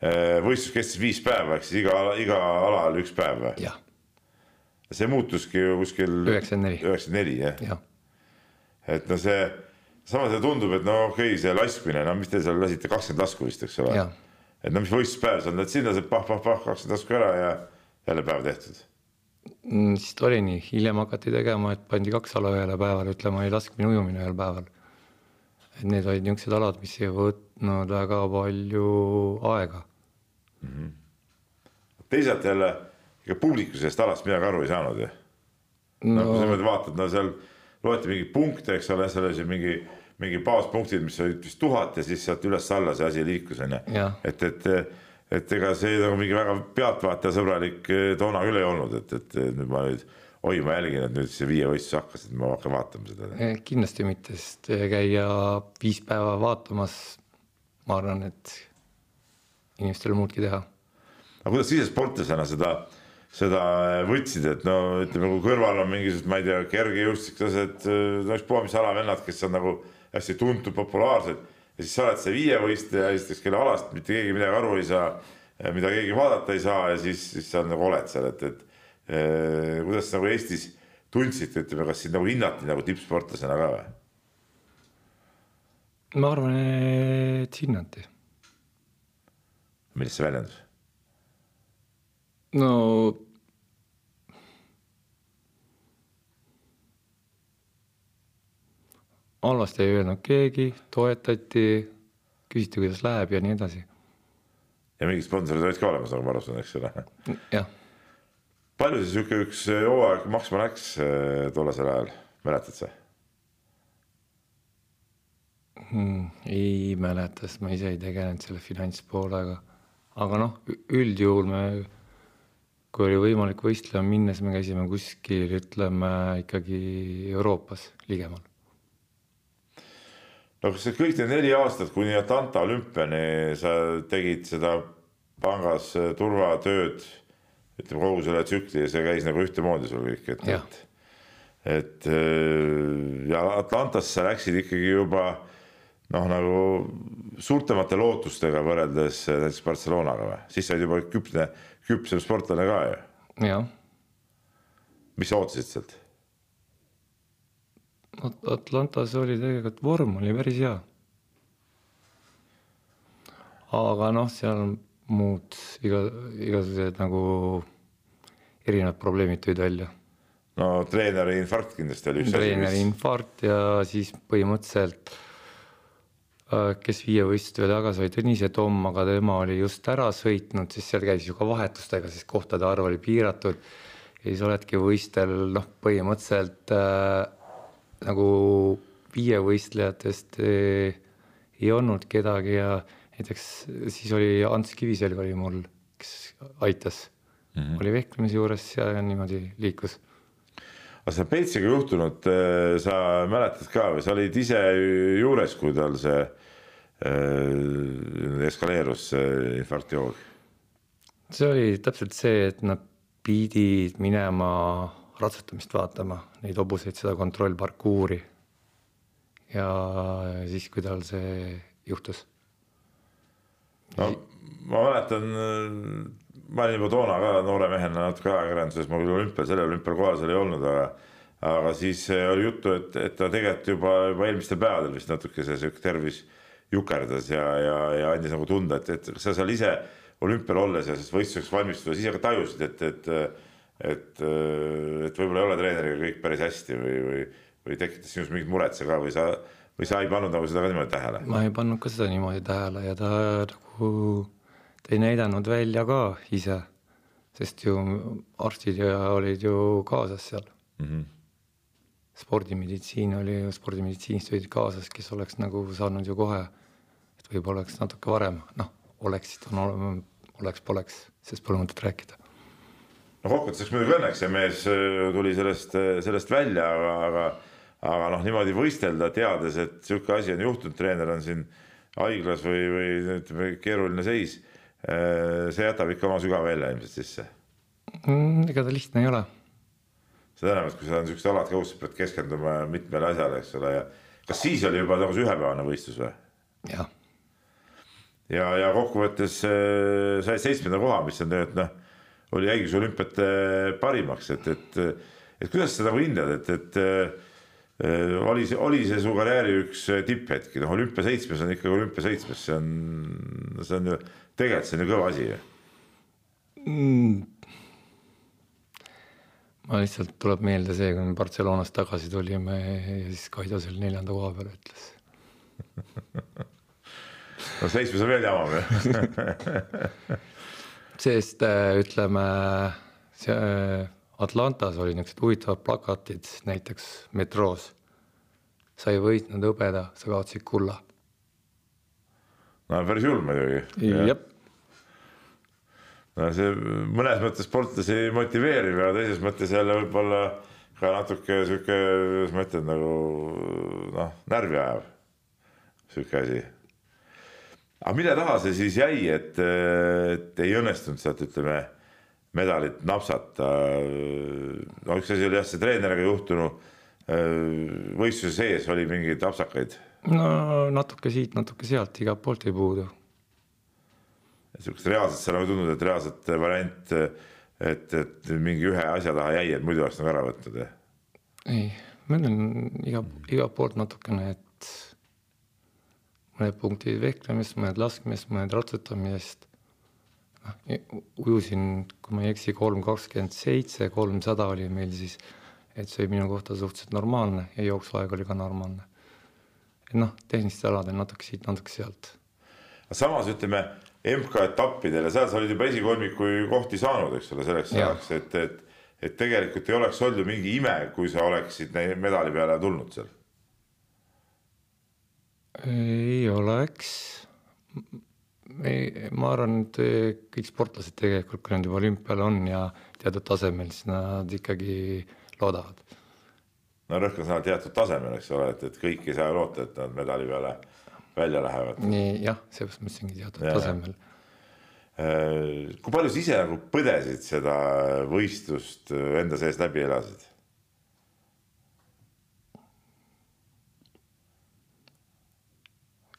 võistlus kestis viis päeva, ehk siis iga, iga ala oli üks päev või? see muutuski ju kuskil üheksakümmend neli, üheksakümmend neli jah? jah, et no see, samas see tundub, et no okei okay,, see laskmine, no mis te seal lasite kakskümmend lasku vist, eks ole et no mis võistluspäev see on, et sinna see pah-pah-pah kakskümmend lasku ära ja jälle päev tehtud. Mm, siis ta oli nii, hiljem hakati tegema, et pandi kaks ala ühele päevale, ütleme oli laskmine, ujumine ühel päeval. Et need olid niisugused alad, mis ei võtnud väga palju aega. teisalt jälle, ega publiku sellest alast midagi aru ei saanud ju. no kui sa niimoodi vaatad, no seal loeti mingeid punkte, eks ole, seal oli siin mingi, mingi baaspunktid, mis olid vist tuhat ja siis sealt üles-alla see asi liikus onju Jah.. et, et, et ega see nagu mingi väga pealtvaatajasõbralik eh, toona küll ei olnud, et, et nüüd ma nüüd, oi, ma jälgin, et nüüd see viievõistlus hakkas, et ma hakkan vaatama seda. eh, kindlasti mitte, sest käia viis päeva vaatamas, ma arvan, et inimestel on muudki teha. aga kuidas sa ise sportlasena seda, seda võtsid, et no ütleme, kui kõrval on mingisugused, ma ei tea, kergejõustiklased, no ükspuha mis ala vennad, kes on nagu hästi tuntud, populaarsed ja siis sa oled see viievõistleja, esiteks kelle alast mitte keegi midagi aru ei saa, mida keegi vaadata ei saa ja siis, siis sa nagu oled seal, et, et eh, kuidas sa nagu Eestis tundsite, ütleme, kas sind nagu hinnati nagu tippsportlasena ka või? ma arvan, et hinnati. millest see väljendus? no halvasti ei öelnud keegi, toetati, küsiti, kuidas läheb ja nii edasi. ja mingid sponsorid olid ka olemas, nagu ma aru saan, eks ole. jah, palju see sihuke üks hooaeg maksma läks eh, tollasel ajal, mäletad sa? Hmm, ei mäleta, sest ma ise ei tegelenud selle finantspoolega. aga noh, üldjuhul me, kui oli võimalik võistlema minna, siis me käisime kuskil, ütleme ikkagi Euroopas ligemal. no kas see kõik need neli aastat kuni Atlanta olümpiani sa tegid seda pangas eh, turvatööd, ütleme kogu selle tsükli ja see käis nagu ühtemoodi sul kõik, et, et, et eh, ja Atlantasse läksid ikkagi juba noh, nagu suurtemate lootustega võrreldes näiteks Barcelonaga või, siis sa olid juba küpne, küpsem sportlane ka ju. jah, mis sa ootasid sealt? Atlantas oli tegelikult vorm oli päris hea. aga noh, seal on muud iga, igasugused nagu erinevad probleemid tulid välja. no treeneri infarkt kindlasti oli üks asi, treeneri infarkt ja siis põhimõtteliselt äh, kes viievõistluste veel tagasi oli Tõnise Tomm, aga tema oli just ära sõitnud, siis seal käis ju ka vahetustega, siis kohtade arv oli piiratud. ja siis oledki võistel noh, põhimõtteliselt äh, nagu viievõistlejatest äh, ei olnud kedagi ja näiteks siis oli Ants Kiviselg oli mul, kes aitas mm, -hmm. oli vehklemise juures ja niimoodi liikus. aga seda Peltsiga juhtunut äh, sa mäletad ka või sa olid ise juures, kui tal see äh, eskaleerus, see infarktjoog? see oli täpselt see, et nad pidid minema ratsutamist vaatama, neid hobuseid, seda kontrollparkuuri. ja siis, kui tal see juhtus no ma mäletan, ma olin juba toona ka noore mehena natuke ajakirjanduses, ma küll olümpial, sellel olümpial kohal seal ei olnud, aga aga siis oli juttu, et, et ta tegelikult juba, juba eelmistel päevadel vist natuke see sihuke tervis jukerdas ja, ja, ja andis nagu tunda, et, et sa seal ise olümpial olles ja siis võistluseks valmistudes ise ka tajusid, et, et et, et võib-olla ei ole treeneriga kõik päris hästi või, või, või tekitas sinus mingit muret see ka või sa, või sa ei pannud nagu seda ka niimoodi tähele? ma ei pannud ka seda niimoodi tähele ja ta nagu ta ei näidanud välja ka ise, sest ju arstid ja olid ju kaasas seal mm. -hmm. spordimeditsiin oli ju, spordimeditsiinist olid kaasas, kes oleks nagu saanud ju kohe, et võib-olla oleks natuke varem, noh, oleksid, on, oleks-poleks, sest pole mõtet rääkida no kokkuvõttes muidugi õnneks see mees äh, tuli sellest, äh, sellest välja, aga, aga, aga noh, niimoodi võistelda, teades, et sihuke asi on juhtunud, treener on siin haiglas või, või ütleme, keeruline seis. Äh, see jätab ikka oma sügava jälje ilmselt sisse mm,. ega ta lihtne ei ole. seda enam, et kui sa siukest alad ka pead keskenduma mitmele asjale, eks ole, ja kas siis oli juba nagu see ühepäevane võistlus või? jah. ja, ja, ja kokkuvõttes äh, sai seitsmenda koha, mis on tegelikult noh, oli jäigi olümpiate parimaks, et, et, et kuidas sa nagu hindad, et, et Äh, oli see, oli see su karjääri üks äh, tipphetki, noh, olümpiaseitsmes on ikkagi olümpiaseitsmes, see on, see on ju, tegelikult see on ju kõva asi. Ju mm.. ma lihtsalt tuleb meelde see, kui me Barcelonast tagasi tulime ja siis Kaido seal neljanda koha peal ütles. No seitsmes on veel jamam ju sest äh, ütleme, see Atlantas oli niisugused huvitavad plakatid, näiteks metroos. sa ei võitnud hõbeda, sa kaotasid kulla. no päris julm muidugi. jah. no see mõnes mõttes sportlasi motiveerib ja teises mõttes jälle võib-olla ka natuke sihuke, kuidas ma ütlen, nagu noh, närvi ajav sihuke asi. aga mille taha see siis jäi, et, et ei õnnestunud sealt, ütleme medalit napsata. no üks asi oli jah, see treeneriga juhtunu. võistluse sees oli mingeid apsakaid. no natuke siit, natuke sealt, igalt poolt ei puudu. sihukest reaalset, sa nagu tundnud, et reaalset variant, et, et mingi ühe asja taha jäi, et muidu oleks nagu ära võtnud? ei, ma ütlen iga, igalt poolt natukene, et mõned punktid vehklemist, mõned laskmist, mõned ratsutamisest ujusin, kui ma ei eksi, kolm kakskümmend seitse, kolmsada oli meil siis, et see oli minu kohta suhteliselt normaalne ja jooksuaeg oli ka normaalne. noh, tehnilistel aladel natuke siit, natuke sealt. samas ütleme MK-etappidel ja seal sa olid juba esikolmiku kohti saanud, eks ole, selleks ajaks, et, et, et tegelikult ei oleks olnud ju mingi ime, kui sa oleksid medali peale tulnud seal. ei oleks ei, ma arvan, et kõik sportlased tegelikult, kui nad juba olümpial on ja teatud tasemel, siis nad ikkagi loodavad. no rõhk on sõnal teatud tasemel, eks ole, et, et kõik ei saa loota, et nad medali peale välja lähevad. nii jah, seepärast ma ütlesingi teatud ja, tasemel. Äh, kui palju sa ise nagu põdesid seda võistlust enda sees läbi elasid?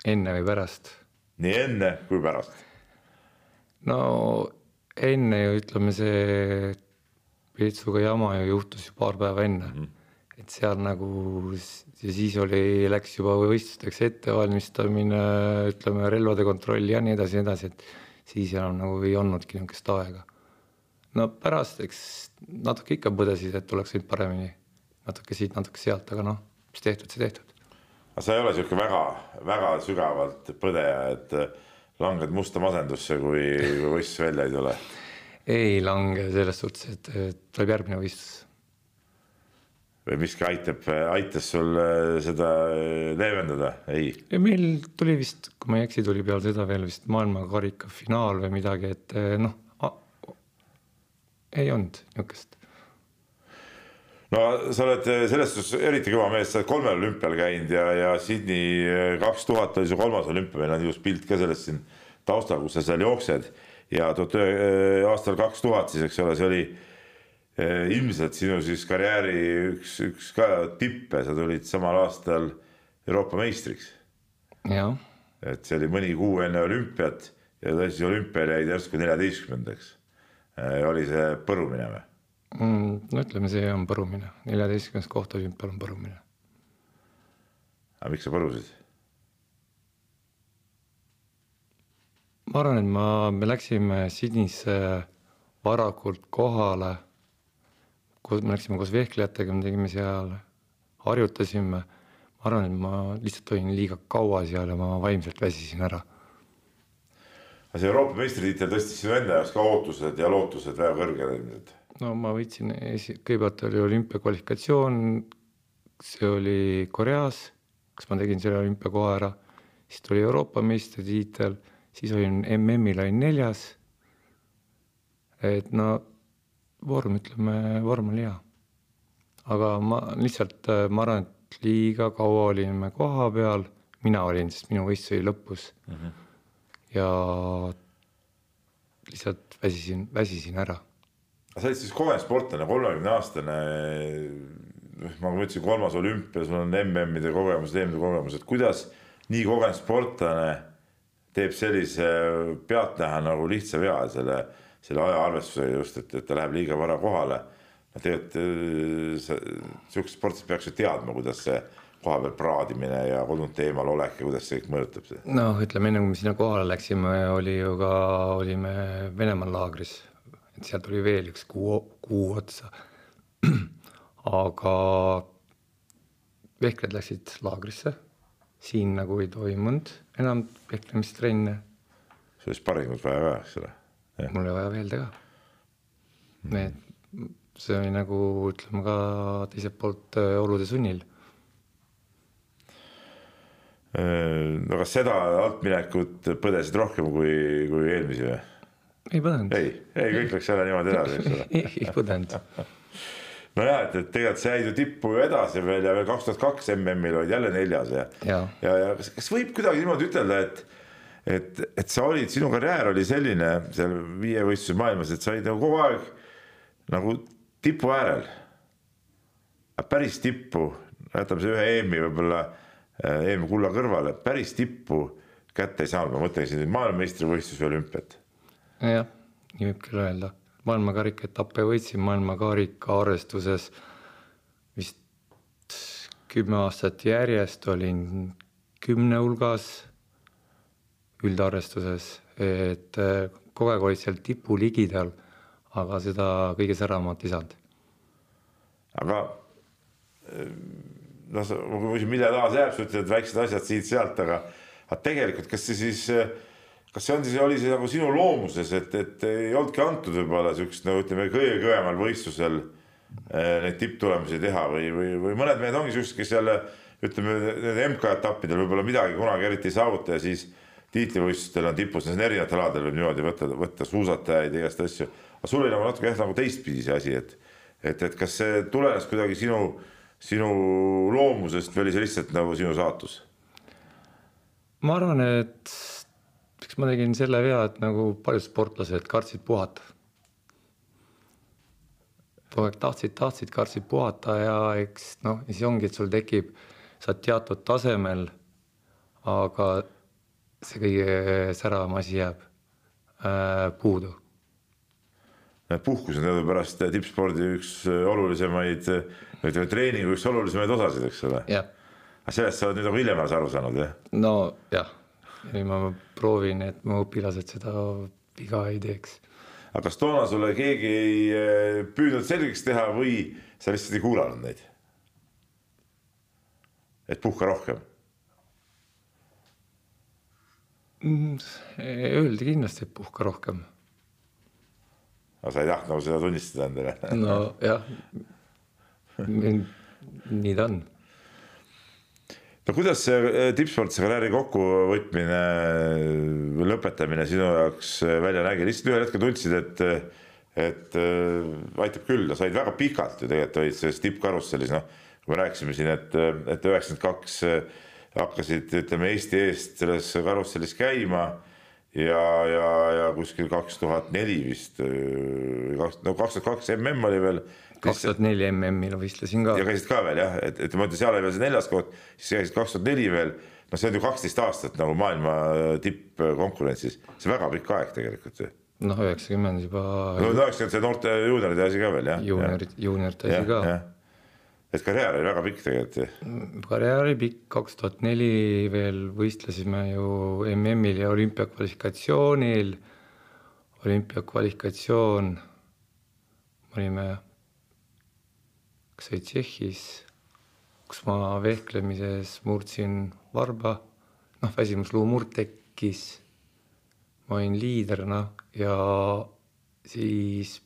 enne või pärast nii enne kui pärast? no enne ju ütleme, see Peetsuga jama ju juhtus ju paar päeva enne mm. -hmm. et seal nagu ja siis oli, läks juba võistlusteks ettevalmistamine, ütleme relvade kontroll ja nii edasi ja nii edasi, et siis enam nagu ei olnudki niisugust aega. no pärast, eks natuke ikka põdesid, et oleks võinud paremini, natuke siit, natuke sealt, aga noh, mis tehtud, see tehtud. Aga sa ei ole sihuke väga, väga sügavalt põdeja, et äh, langed musta masendusse, kui kui võistlus välja ei tule. ei lange selles suhtes, et tuleb järgmine võistlus. või miski aitab, aitas sul äh, seda äh, leevendada? ei, meil tuli vist, kui ma ei eksi, tuli peale seda veel vist maailmakarika finaal või midagi, et noh, ei olnud niisugust. No sa oled äh, selles suhtes eriti kõva mees, sa oled kolmel olümpial käinud ja, ja Sydney äh, kaks tuhat oli su kolmas olümpia, meil on ilus pilt ka sellest siin taustal, kus sa seal jooksed ja tuhat ühe- aastal kaks tuhat siis, eks ole, see oli eh, ilmselt sinu siis karjääri üks, üks ka tippe, sa tulid samal aastal Euroopa meistriks. et see oli mõni kuu enne olümpiat ja tõesti olümpial jäid järsku neljateistkümnendaks. oli see põrumine või? Mm, no ütleme, see on põrumine, neljateistkümnes koht olümpial on põrumine. aga miks sa põrusid? ma arvan, et ma, me läksime Sydneysse varakult kohale. koos, me läksime koos vehklejatega, me tegime seal, harjutasime. ma arvan, et ma lihtsalt olin liiga kaua seal ja ma vaimselt väsisin ära. aga see Euroopa meistritiitel tõstis sinu enda jaoks ka ootused ja lootused väga kõrged ilmselt. No ma võitsin esi-, kõigepealt oli olümpiakvalifikatsioon, see oli Koreas, kus ma tegin selle olümpiakoha ära, siis tuli Euroopa meistritiitel, siis olin MM-il olin neljas. et no vorm, ütleme, vorm oli hea. aga ma lihtsalt, ma arvan, et liiga kaua olime koha peal, mina olin, sest minu võistlus oli lõpus mm. -hmm. ja lihtsalt väsisin, väsisin ära sa olid siis kogenud sportlane, kolmekümne aastane. nagu ma ütlesin, kolmas olümpia, sul on MM-ide kogemused, EM-ide kogemused, kuidas nii kogenud sportlane teeb sellise pealtnäha nagu lihtsa vea selle, selle ajaarvestusega just, et, et ta läheb liiga vara kohale. no tegelikult siuksed sportlased peaks ju teadma, kuidas see koha peal praadimine ja kodunt eemal olek ja kuidas see kõik mõjutab seda. noh, ütleme enne kui me sinna kohale läksime, oli ju ka, olime Venemaal laagris, et seal tuli veel üks kuu, kuu otsa. aga vehklejad läksid laagrisse, siin nagu ei toimunud enam vehklemistrenne, see oli sparingut vaja ka, eks ole. mul oli vaja veelde ka. et see oli nagu ütleme ka teiselt poolt äh, olude sunnil no kas seda altminekut põdesid rohkem kui, kui eelmisi või? Ei põdenud, ei, ei kõik läks jälle niimoodi edasi, eks ole. ei, põdenud. nojah, et, et tegelikult sa jäid ju tippu ju edasi veel ja veel kaks tuhat kaks MM-il olid jälle neljas ja, Jaa. ja, ja kas, kas võib kuidagi niimoodi ütelda, et et, et sa olid, sinu karjäär oli selline seal viievõistluse maailmas, et sa olid nagu kogu aeg nagu tipu äärel. päris tippu, jätame see ühe EM-i võib-olla, EM-i kulla kõrvale, päris tippu kätte ei saanud, ma mõtlen siin maailmameistrivõistlusi ja olümpiat jah, nii võib küll öelda. maailmakarika etappe võitsin maailmakarika arvestuses vist kümme aastat järjest olin kümne hulgas üldarvestuses, et eh, kogu aeg olid seal tipu ligidal, aga seda kõige säravamat ei saanud. aga noh, ma küsin, mille taha see jääb, sa ütled, et väiksed asjad siit-sealt, aga, aga tegelikult, kas see siis, kas see on siis, oli see nagu sinu loomuses, et, et ei olnudki antud võib-olla siukest no ütleme, kõige kõvemal võistlusel eh, neid tipptulemusi teha või, või, või mõned mehed ongi siuksed, kes jälle ütleme, nende MK-etappidel võib-olla midagi kunagi eriti ei saavuta ja siis tiitlivõistlustel on tipus, need on erinevatel aladel võib niimoodi võtta, võtta suusatajaid ja igast asju. aga sul oli nagu natuke jah, nagu teistpidi see asi, et, et, et kas see tulenes kuidagi sinu, sinu loomusest või oli see lihtsalt nagu sinu saatus? ma arvan, et eks ma tegin selle vea, et nagu paljud sportlased kartsid puhata. kogu aeg tahtsid, tahtsid, kartsid puhata ja eks noh, siis ongi, et sul tekib, sa oled teatud tasemel, aga see kõige säravam asi jääb äh, puudu. Puhkus on teadupärast tippspordi üks olulisemaid, ütleme treeningu üks olulisemaid osasid, eks ole. aga sellest sa oled nüüd nagu hiljem alles aru saanud, jah? no nüüd ma proovin, et mu õpilased seda viga ei teeks. aga kas toona sulle keegi ei eh, püüdnud selgeks teha või sa lihtsalt ei kuulanud neid? et puhka rohkem Mm, Öeldi kindlasti, et puhka rohkem. aga sa ei tahtnud nagu seda tunnistada endale? nojah, nii ta on. No kuidas see eh, tippsportlase karjääri kokkuvõtmine või lõpetamine sinu jaoks eh, välja nägi, lihtsalt ühel hetkel tundsid, et et äh, aitab küll, sa olid väga pikalt ju tegelikult olid selles tippkarussellis, noh, kui me rääkisime siin, et, et üheksakümmend kaks hakkasid, ütleme Eesti eest selles karussellis käima ja, ja, ja kuskil kaks tuhat neli vist, kaks, no kaks tuhat kaks mm oli veel. kaks tuhat neli MM-il võistlesin ka. ja käisid ka veel jah, et, et ma ütlen, seal oli veel see neljas koht, siis käisid kaks tuhat neli veel, noh, see on ju kaksteist aastat nagu maailma tippkonkurentsis, see väga pikk aeg tegelikult ju noh, üheksakümmend juba. no üheksakümmend see noorte juunioride asi ka veel jah. juuniorid, juuniorite asi ka. Et karjäär oli väga pikk tegelikult karjäär oli pikk, kaks tuhat neli veel võistlesime ju MM-il ja olümpiakvalifikatsioonil. olümpiakvalifikatsioon, olime, kas oli Tšehhis, kus ma vehklemises murdsin varba, noh, väsimusluumurd tekkis ma olin liider, noh, ja siis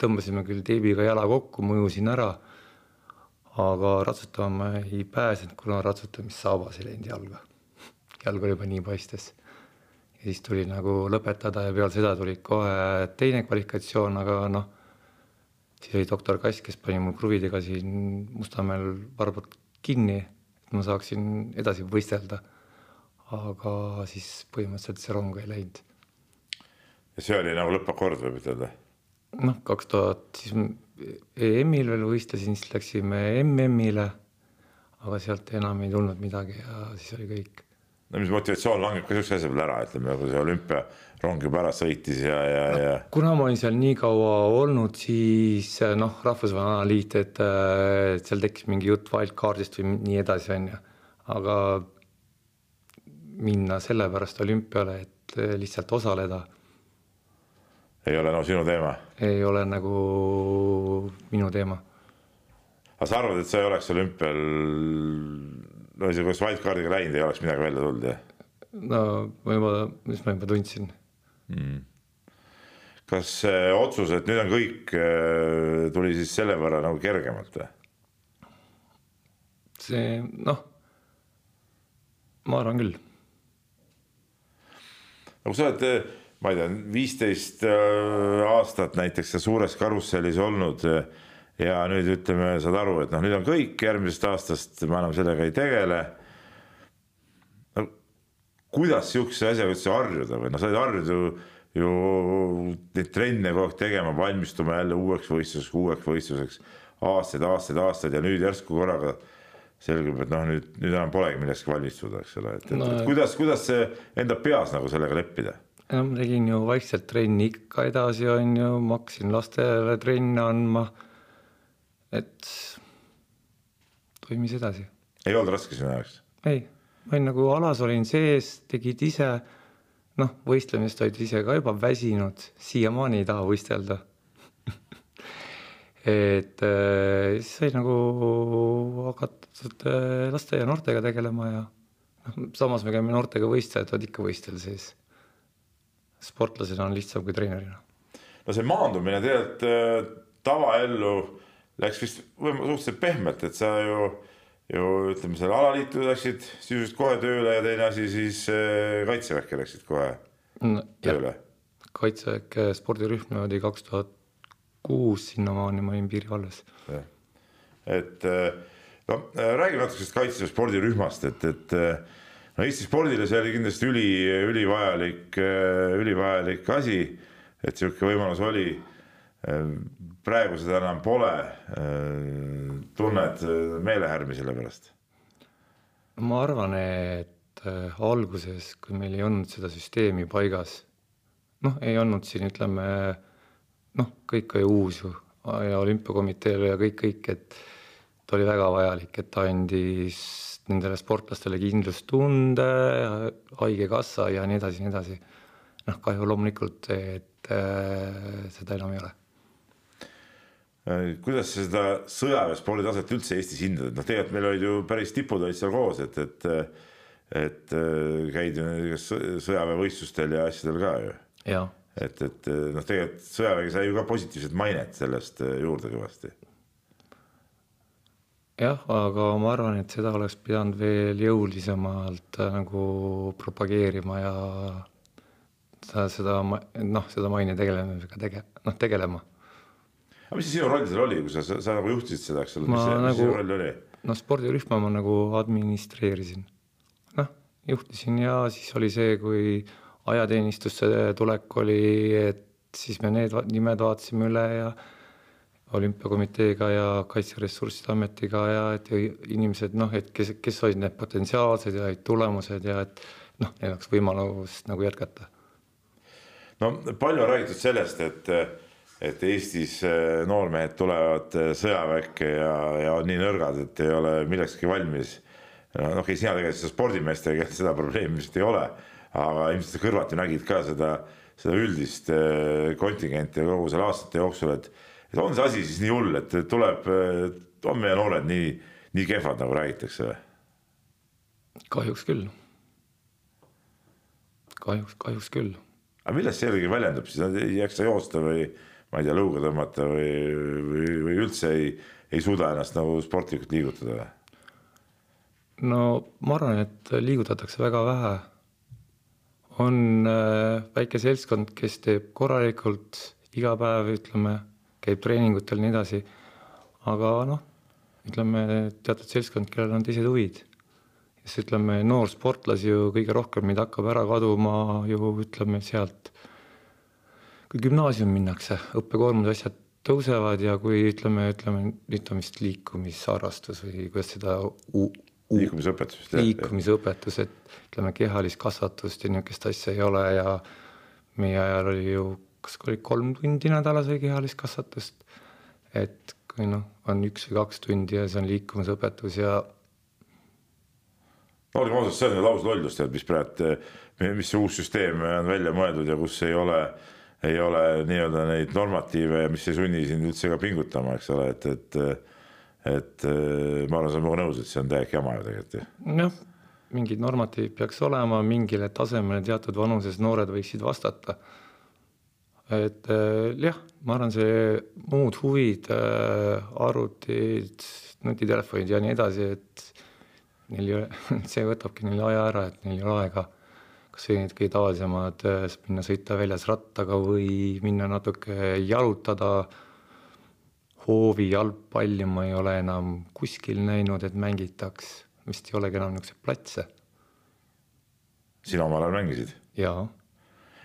tõmbasime küll teebiga jala kokku, mõjusin ära. Aga ratsutama ma ei pääsenud, kuna ratsutamissaabas ei läinud jalga. jalg oli juba nii paistes. ja siis tuli nagu lõpetada ja peale seda tuli kohe teine kvalifikatsioon, aga noh, siis oli doktor Kass, kes pani mul kruvidega siin Mustamäel varbad kinni, et ma saaksin edasi võistelda. aga siis põhimõtteliselt see rong ei läinud ja see oli nagu lõppakord, võib ütelda? Noh, kaks tuhat siis EM-il veel võistlesin, siis läksime MM-ile, aga sealt enam ei tulnud midagi ja siis oli kõik. no mis motivatsioon langeb ka niisuguse asja peale ära, ütleme, kui see olümpiarong juba ära sõitis ja, ja no,, ja. kuna ma olin seal nii kaua olnud, siis noh, rahvusvaheline alaliit, et, et seal tekkis mingi jutt wildcard'ist või nii edasi, on ju, aga minna sellepärast olümpiale, et lihtsalt osaleda ei ole nagu sinu teema? ei ole nagu minu teema. aga sa arvad, et sa ei oleks olümpial, no isegi sa wildcard'iga läinud, ei oleks midagi välja tulnud, jah? no ma juba, mis ma juba tundsin mm.. kas see otsus, et nüüd on kõik, äh, tuli siis selle võrra nagu kergemalt või? see noh, ma arvan küll. no kui sa oled ma ei tea, viisteist äh, aastat näiteks suures karussellis olnud. Ja nüüd ütleme, saad aru, et noh, nüüd on kõik, järgmisest aastast ma enam sellega ei tegele. no kuidas sihukese asjaga üldse harjuda või? Noh, sa oled harjunud ju, ju neid trenne kogu aeg tegema, valmistuma jälle uueks võistluseks, uueks võistluseks. Aastaid, aastaid, aastaid ja nüüd järsku korraga selgub, et noh, nüüd, nüüd enam polegi millekski valmistuda, eks ole, et, et, no, et kuidas, kuidas see enda peas nagu sellega leppida no ma tegin ju vaikselt trenni ikka edasi, on ju, ma hakkasin lastele trenne andma. et toimis edasi. ei olnud raske sinu jaoks? ei, ma olin nagu alas olin sees, tegid ise. noh, võistlemist olid ise ka juba väsinud, siiamaani ei taha võistelda et äh, siis sai nagu hakatud äh, laste ja noortega tegelema ja noh, samas me käime noortega võistlejad, oled ikka võistlusel sees sportlasena on lihtsam kui treenerina. no see maandumine tegelikult tavaellu läks vist suhteliselt pehmelt, et sa ju, ju ütleme, seal alaliitu läksid sisuliselt kohe tööle ja teine asi siis äh, kaitseväkke läksid kohe no, tööle. kaitseväkke spordirühm oli kaks tuhat kuus, sinnamaani ma olin piirivalves. et äh, no räägime natuke sellest kaitseväe spordirühmast, et, et no Eesti spordile see oli kindlasti üli, ülivajalik, ülivajalik asi, et sihuke võimalus oli. praegu seda enam pole. tunned meelehärmi selle pärast? ma arvan, et alguses, kui meil ei olnud seda süsteemi paigas, noh, ei olnud siin, ütleme noh, kõik oli uus ju ja olümpiakomiteele ja kõik, kõik, et ta oli väga vajalik, et ta andis nendele sportlastele kindlustunde, haigekassa ja nii edasi, nii edasi. noh, kahju loomulikult, et äh, seda enam ei ole Äh, kuidas sa seda sõjaväespordi taset üldse Eestis hindad, noh, tegelikult meil olid ju päris tipud olid seal koos, et, et et äh, käid ju sõjaväevõistlustel ja asjadel ka ju. et, et noh, tegelikult sõjavägi sai ju ka positiivset mainet sellest äh, juurde kõvasti. Jah, aga ma arvan, et seda oleks pidanud veel jõulisemalt nagu propageerima ja seda noh, seda maine tegelemisega tege-, noh tegelema aga mis sinu roll seal oli, kui sa, sa, sa nagu juhtisid seda, eks ole, mis, mis nagu, sinu roll oli? no spordirühma ma nagu administreerisin. noh, juhtisin ja siis oli see, kui ajateenistusse tulek oli, et siis me need nimed vaatasime üle ja olümpiakomiteega ja Kaitseressursside Ametiga ja et inimesed noh, et kes, kes olid need potentsiaalsed ja tulemused ja et noh, neil oleks võimalus nagu jätkata. no palju on räägitud sellest, et et Eestis äh, noormehed tulevad äh, sõjaväkke ja, ja on nii nõrgad, et ei ole millekski valmis. noh, okei, sina tegelikult seda spordimeestega seda probleemi vist ei ole, aga ilmselt sa kõrvati nägid ka seda, seda üldist äh, kontingenti kogu selle aastate jooksul, et, et on see asi siis nii hull, et tuleb, on meie noored nii, nii kehvad, nagu räägitakse või? kahjuks küll. kahjuks, kahjuks küll. aga milles see jällegi väljendub siis, ei jaksa joosta või? ma ei tea, lõuga tõmmata või, või, või üldse ei, ei suuda ennast nagu sportlikult liigutada? no ma arvan, et liigutatakse väga vähe. on äh, väike seltskond, kes teeb korralikult iga päev, ütleme, käib treeningutel ja nii edasi. aga noh, ütleme teatud seltskond, kellel on teised huvid. siis ütleme, noorsportlasi ju kõige rohkem meid hakkab ära kaduma ju ütleme sealt kui gümnaasiumi minnakse, õppekoormus, asjad tõusevad ja kui ütleme, ütleme nüüd on vist liikumisharrastus või kuidas seda liikumisõpetus. liikumisõpetus, et ütleme, kehalist kasvatust ja niisugust asja ei ole ja meie ajal oli ju, kas oli kolm tundi nädalas oli kehalist kasvatust. et kui noh, on üks või kaks tundi ja see on liikumisõpetus ja. no olgem ausad, see on ju lauslollus tead, mis praegu, mis see uus süsteem on välja mõeldud ja kus ei ole ei ole nii-öelda neid normatiive, mis ei sunni sind üldse ka pingutama, eks ole, et, et et ma arvan, sa oled minuga nõus, et see on täielik jama ju tegelikult ju. jah, mingid normatiivid peaks olema mingile tasemele teatud vanuses noored võiksid vastata. Et jah, ma arvan, see muud huvid, arvutid, nutitelefonid ja nii edasi, et neil ei ole, see võtabki neil aja ära, et neil ei ole aega kas või need kõige tavalisemad, äh, minna sõita väljas rattaga või minna natuke jalutada. hoovi jalgpalli ma ei ole enam kuskil näinud, et mängitaks, vist ei olegi enam niisuguseid platse. sina omal ajal mängisid? jaa.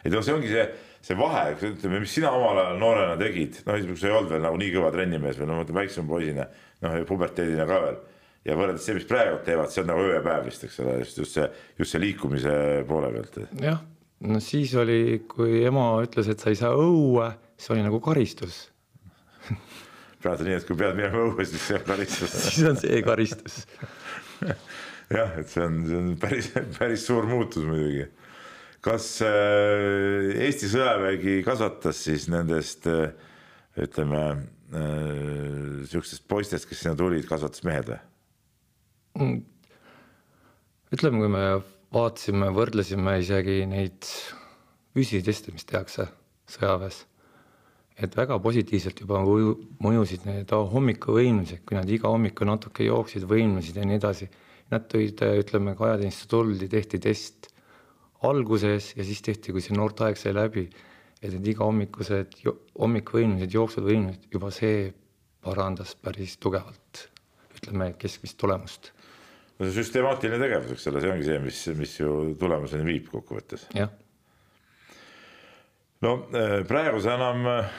et noh, see ongi see, see vahe, ütleme, mis sina omal ajal noorena tegid, noh, kui sa ei olnud veel nagu nii kõva trennimees või no ma mõtlen väiksema poisina, noh, puberteedina ka veel ja võrreldes see, mis praegu teevad, see on nagu öö ja päev vist, eks ole, just, just see, just see liikumise poole pealt. jah, no siis oli, kui ema ütles, et sa ei saa õue, siis oli nagu karistus praegu nii, et kui pead minema õue, siis see on karistus siis on see karistus jah, et see on, see on päris, päris suur muutus muidugi. Kas äh, Eesti sõjavägi kasvatas siis nendest äh, ütleme äh, sihukestest poistest, kes sinna tulid, kasvatas mehed või? Mm. ütleme, kui me vaatasime, võrdlesime isegi neid füüsilisi mis tehakse sõjaväes, et väga positiivselt juba mõjusid need hommikuvõimlused, kui nad iga hommiku natuke jooksid, võimlesid ja nii edasi. Nad tulid, ütleme, kui ajateenistusse tuldi, tehti test alguses ja siis tehti, kui see noorteaeg sai läbi, et need igahommikused hommikuvõimlused, jooksuvõimlused, juba see parandas päris tugevalt, ütleme, keskmist tulemust no see süstemaatiline tegevus, eks ole, see ongi see, mis, mis ju tulemuseni viib kokkuvõttes. jah no äh, praegu sa enam äh,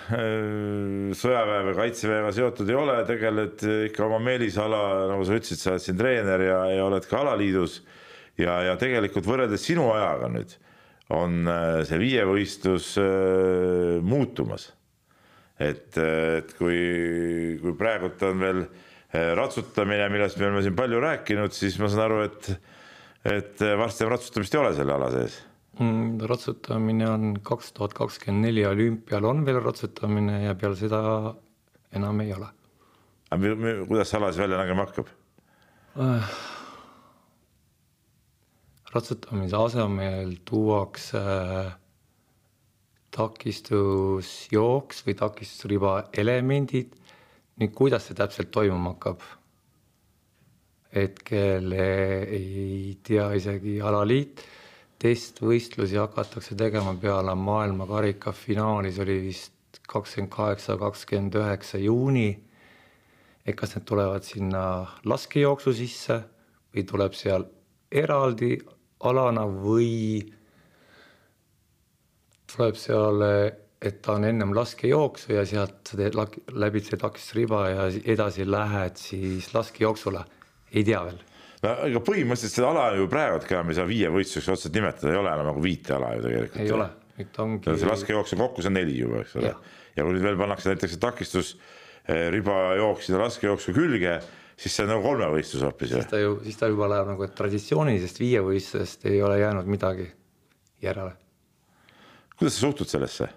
sõjaväe või kaitseväega seotud ei ole, tegeled ikka oma meelisala, nagu sa ütlesid, sa oled siin treener ja, ja oled ka alaliidus. Ja, ja tegelikult võrreldes sinu ajaga nüüd on äh, see viievõistlus muutumas. et, et kui, kui praegult on veel ratsutamine, millest me oleme siin palju rääkinud, siis ma saan aru, et, et varsti enam ratsutamist ei ole selle ala sees mm,. ratsutamine on kaks tuhat kakskümmend neli olümpial on veel ratsutamine ja peale seda enam ei ole. aga kuidas see ala siis välja nägema hakkab äh,? Ratsutamise asemel tuuakse äh, takistusjooks või takistusriba elemendid. nüüd, kuidas see täpselt toimuma hakkab? hetkel ei tea isegi alaliit. testvõistlusi hakatakse tegema peale maailmakarika finaalis oli vist kakskümmend kaheksa, kakskümmend üheksa juuni. et kas need tulevad sinna laskejooksu sisse või tuleb seal eraldi alana või tuleb seal, et ta on ennem laskejooksu ja sealt sa teed läbid see takistusriba ja edasi lähed siis laskejooksule, ei tea veel. no ega põhimõtteliselt seda ala ju praegu ka me ei saa viievõistluseks otseselt nimetada, ei ole enam nagu viiteala ju tegelikult. ei ole, nüüd ongi. see laskejooks on kokku, see on neli juba, eks ole. ja kui nüüd veel pannakse näiteks takistusriba eh, jooksjale laskejooksu külge siis see on nagu kolmevõistlus hoopis siis ta ju, siis ta juba läheb nagu, et traditsioonilisest viievõistlusest ei ole jäänud midagi järele kuidas sa suhtud sellesse?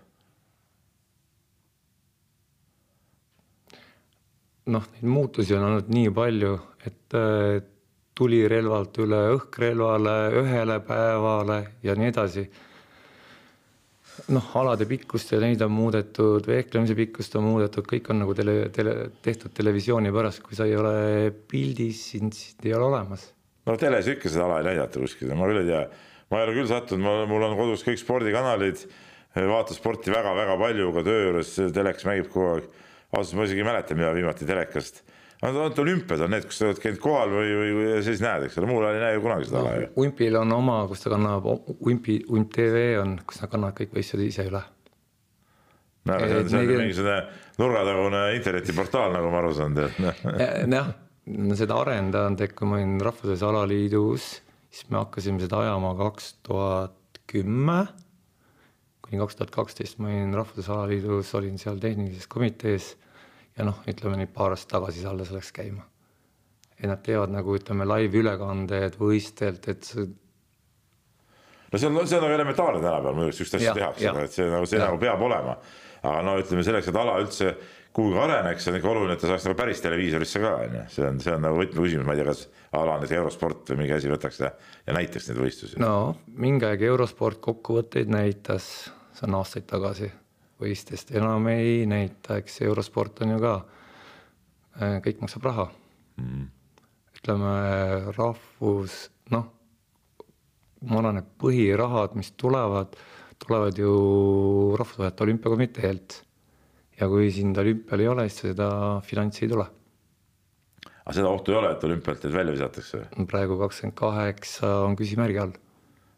noh, neid muutusi on olnud nii palju, et äh, tulirelvalt üle õhkrelvale, ühele päevale ja nii edasi. Noh, alade pikkust ja neid on muudetud, vehklemise pikkust on muudetud, kõik on nagu tele, tele, tehtud televisiooni pärast, kui sa ei ole pildis, sind, sind ei ole olemas. no teles ikka seda ala ei näidata kuskil, ma küll ei tea ma ei ole küll sattunud, mul on kodus kõik spordikanalid, vaatan sporti väga-väga palju, ka töö juures telekas mängib kogu aeg. ausalt, ma isegi ei mäleta, mida viimati telekast. Ainult olümpiad on need, kus sa oled käinud kohal või, või, või siis näed, eks ole, muul ajal ei näe ju kunagi seda ala ju. Umpil on oma, kus ta kannab, Umpi, Ump tv on, kus nad kannavad kõik võistlused ise üle. no see on, see on mingisugune nurgatagune internetiportaal, nagu ma aru saan tead. jah, seda arendanud, et kui ma olin Rahvusvahelise Alaliidus siis me hakkasime seda ajama kaks tuhat kümme kuni kaks tuhat kaksteist ma olin Rahvusvahelise Alaliidus, olin seal tehnilises komitees ja noh, ütleme nüüd paar aastat tagasi see alles läks käima. ja nad teevad nagu ütleme laivülekanded võistlelt, et see. no see on, see on nagu elementaarne tänapäeval muidugi, sihukest asja tehakse, et see nagu, see ja. nagu peab olema. aga no ütleme selleks, et ala üldse kuhugi areneks, on ikka oluline, et ta saaks nagu päris televiisorisse ka, on ju, see on, see on nagu võtmeküsimus, ma ei tea, kas ala näiteks eurosport või mingi asi võtaks ja, ja näitaks neid võistlusi. no mingi aeg eurosport kokkuvõtteid näitas, see on aastaid tagasi, võistlust enam ei näita, eks eurosport on ju ka, äh, kõik maksab raha mm.. ütleme rahvus, noh, ma arvan, et põhirahad, mis tulevad, tulevad ju rahvusvahelise olümpiakomiteelt ja kui sind olümpial ei ole, siis seda finantsi ei tule. aga seda ohtu ei ole, et olümpialt teid välja visatakse? praegu kakskümmend kaheksa on küsimärgi all.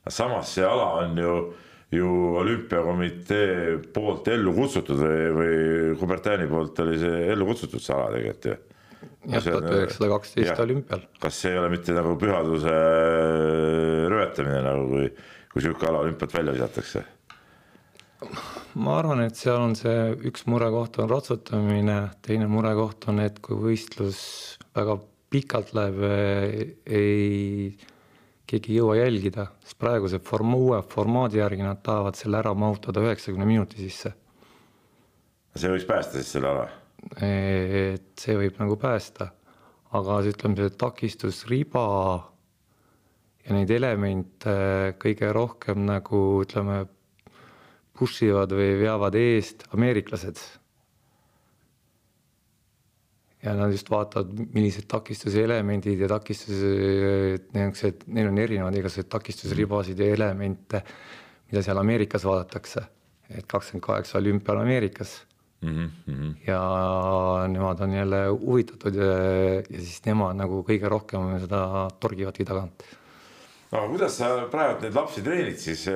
samas see ala on ju, ju olümpiakomitee poolt ellu kutsutud või, või Kubertani poolt oli see ellu kutsutud see ala tegelikult ju jah, tuhat üheksasada kaksteist olümpial. kas see ei ole mitte nagu pühaduse rüvetamine nagu, kui, kui sihuke ala olümpialt välja visatakse? ma arvan, et seal on see üks murekoht on ratsutamine, teine murekoht on, et kui võistlus väga pikalt läheb, ei, keegi ei jõua jälgida, sest praeguse form-, uue formaadi järgi nad tahavad selle ära mahutada üheksakümne minuti sisse. see võiks päästa siis selle ala? et see võib nagu päästa, aga ütleme, see takistusriba ja neid elemente kõige rohkem nagu ütleme push ivad või veavad eest ameeriklased. Ja nad just vaatavad, millised takistuse elemendid ja takistuse, niisugused, neil on erinevad igasuguseid takistusribasid ja elemente, mida seal Ameerikas vaadatakse. et kakskümmend kaheksa olümpial Ameerikas mm. -hmm. ja nemad on jälle huvitatud ja, ja siis nemad nagu kõige rohkem seda torgivadki tagant. no kuidas sa praegu neid lapsi treenid siis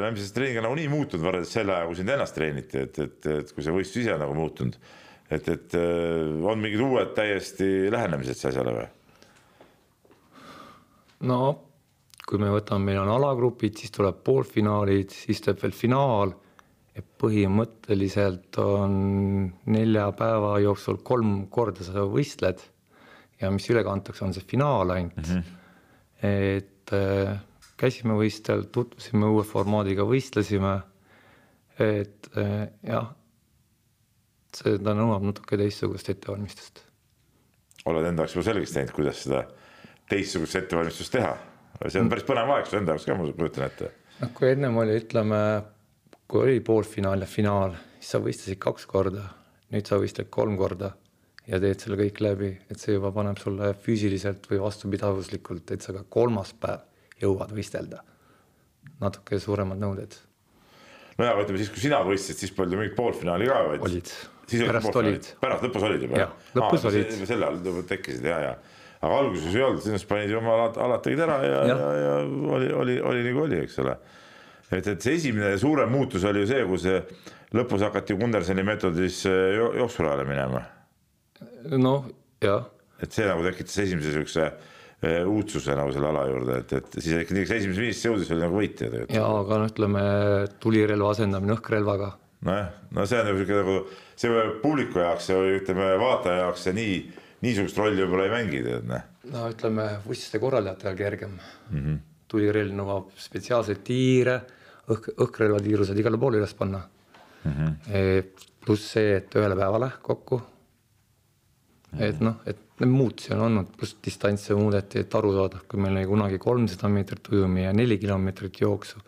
lähmisest treeniga nagunii muutunud võrreldes selle ajaga, kui sind ennast treeniti, et, et, et kui see võistlus ise nagu muutunud. Et, et äh, on mingid uued täiesti lähenemised see asjale või? no kui me võtame, meil on alagrupid, siis tuleb poolfinaalid, siis tuleb veel finaal ja põhimõtteliselt on nelja päeva jooksul kolm korda sa võistled ja mis üle kantakse, on see finaal ainult mm. -hmm. et äh, käisime võistleval, tutvusime uue formaadiga, võistlesime. et äh, jah, seda nõuab natuke teistsugust ettevalmistust. oled enda jaoks juba selgeks teinud, kuidas seda teistsugust ettevalmistust teha? see on päris põnev aeg su enda jaoks ka, ma kujutan ette. noh, kui ennem oli, ütleme, kui oli poolfinaal ja finaal, siis sa võistlesid kaks korda, nüüd sa võistled kolm korda ja teed selle kõik läbi, et see juba paneb sulle füüsiliselt või vastupidavuslikult, et sa ka kolmas päev jõuad võistelda. natuke suuremad nõuded. no ja ütleme siis, kui sina võistlesid, siis polnud ju mingit poolfinaali ka, olid, pärast olid. pärast lõpus olid juba? jah, lõpus Aa, olid. selle all tekkisid ja, ja aga alguses ei olnud, siis panid ju oma alad, alad tegid ära ja, ja, ja, ja oli, oli, oli nagu oli, eks ole. et, et see esimene suurem muutus oli ju see, kui see lõpus hakati Gundersoni meetodis jooksurajale minema. noh, jah. et see nagu tekitas esimese siukse eh, uudsuse nagu selle ala juurde, et, et siis ikka nii, kes esimese viiesse jõudis, oli nagu võitja tegelikult. ja aga no ütleme, tulirelva asendamine õhkrelvaga. Nojah, no see on siuke nagu see publiku jaoks ja ütleme vaataja jaoks see nii niisugust rolli võib-olla ei mängi, tead näe. no ütleme, võistluste korraldajatel kergem mm. -hmm. tulirelv nõuab spetsiaalseid tiire, õhk, õhkrelvatiirused igale poole üles panna mm. -hmm. pluss see, et ühele päevale kokku mm. -hmm. et noh, et neid muutusi on olnud, pluss distantse muudeti, et aru saada, kui meil oli kunagi kolmsada meetrit ujumi ja neli kilomeetrit jooksu.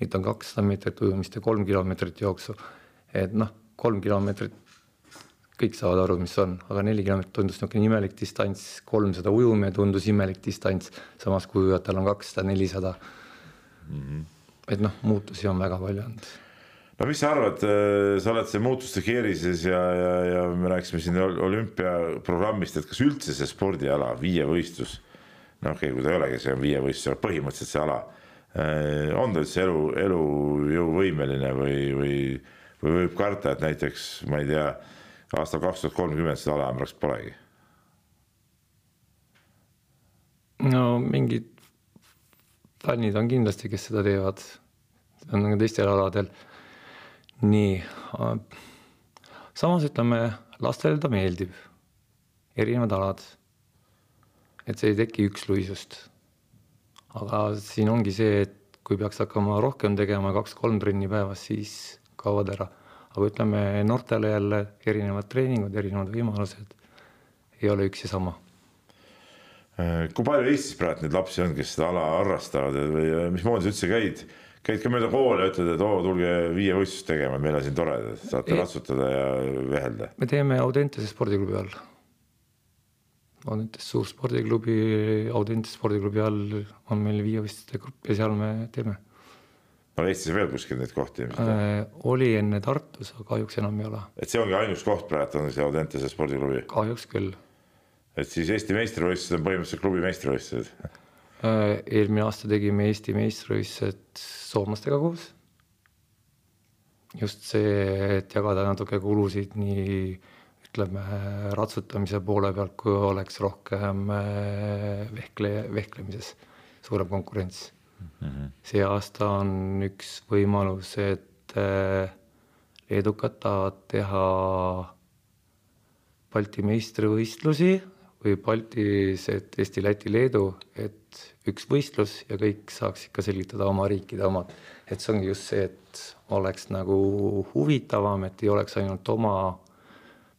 Nüüd on kakssada meetrit ujumist ja kolm kilomeetrit jooksu. et noh, kolm kilomeetrit kõik saavad aru, mis on, aga neli kilomeetrit tundus niisugune imelik distants, kolmsada ujumine tundus imelik distants, samas kui ujujatel on kakssada, nelisada. Mhm. et noh, muutusi on väga palju olnud. no mis sa arvad, äh, sa oled see muutuste keerises ja, ja, ja me rääkisime siin olümpiaprogrammist, et kas üldse see spordiala, viievõistlus, no okei okay,, kui ta ei olegi, see on viievõistlus, aga põhimõtteliselt see ala, on ta üldse elu, elujõuvõimeline või, või, või võib karta, et näiteks ma ei tea aastal kaks tuhat kolmkümmend seda ala enam praktiliselt polegi. no mingid fännid on kindlasti, kes seda teevad, on ka teistel aladel. nii, samas ütleme, lastele ta meeldib, erinevad alad. et see ei teki üksluisust. Aga siin ongi see, et kui peaks hakkama rohkem tegema, kaks-kolm trenni päevas, siis kaovad ära aga ütleme noortele jälle erinevad treeningud, erinevad võimalused ei ole üks ja sama. kui palju Eestis praegu neid lapsi on, kes seda ala harrastavad või mismoodi sa üldse käid, käid ka mööda kooli ja ütled, et oo, tulge viievõistlust tegema, meil on siin tore, saate ratsutada ja vehelda? me teeme Audentese spordiklubi all. Audentes suur spordiklubi, Audentes spordiklubi all on meil viievõistluste grupp ja seal me teeme on Eestis veel kuskil neid kohti äh,? oli enne Tartus, aga kahjuks enam ei ole. et see ongi ainus koht praegu on see Audentese spordiklubi? kahjuks küll. et siis Eesti meistrivõistlused on põhimõtteliselt klubi meistrivõistlused äh,? eelmine aasta tegime Eesti meistrivõistlused soomlastega koos. just see, et jagada natuke kulusid nii ütleme ratsutamise poole pealt, kui oleks rohkem äh, vehkle, vehklemises suurem konkurents mm. -hmm. see aasta on üks võimalus, et äh, leedukad tahavad teha Balti meistrivõistlusi või Baltis, et Eesti, Läti, Leedu, et üks võistlus ja kõik saaks ikka selgitada oma riikide omad. et see ongi just see, et oleks nagu huvitavam, et ei oleks ainult oma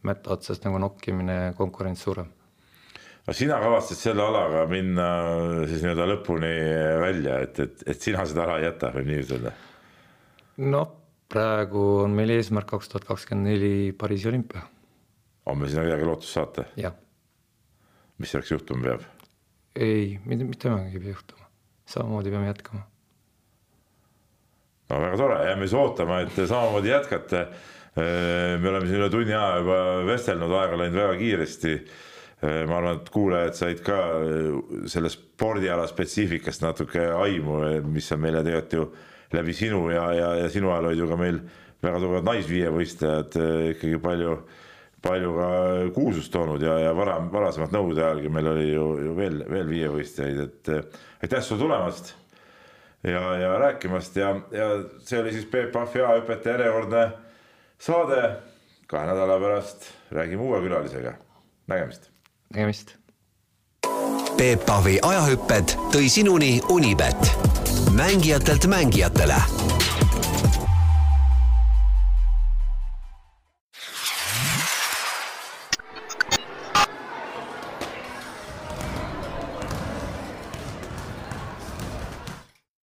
mätta otsast nagu nokkimine, konkurents suurem no sina kavatsed selle alaga minna siis nii-öelda lõpuni välja, et, et, et sina seda ala ei jäta, võib nii ütelda? noh, praegu on meil eesmärk kaks tuhat kakskümmend neli Pariisi olümpia. on meil sinna midagi lootust saata? jah. mis selleks juhtuma peab? ei, mitte, mitte midagi ei pea juhtuma, samamoodi peame jätkama. no väga tore, jääme siis ootama, et samamoodi jätkate. Me oleme siin üle tunni aja juba vestelnud, aeg on läinud väga kiiresti Äh, ma arvan, et kuulajad said ka äh, selle spordiala spetsiifikast natuke aimu, äh, mis on meile tegelikult ju läbi sinu ja, ja, ja sinu ajal olid ju ka meil väga tugevad naisviievõistlejad ikkagi palju, palju ka kuulsust toonud ja, ja varem, varasemalt nõukogude ajalgi meil oli ju, ju veel, veel viievõistlejaid, et aitäh sulle tulemast. ja, ja rääkimast ja, ja see oli siis Peep Pahvi ajahüpete järjekordne saade. kahe nädala pärast räägime uue külalisega. nägemist. nägemist. Peep Pahvi ajahüpped tõi sinuni Unibet, mängijatelt mängijatele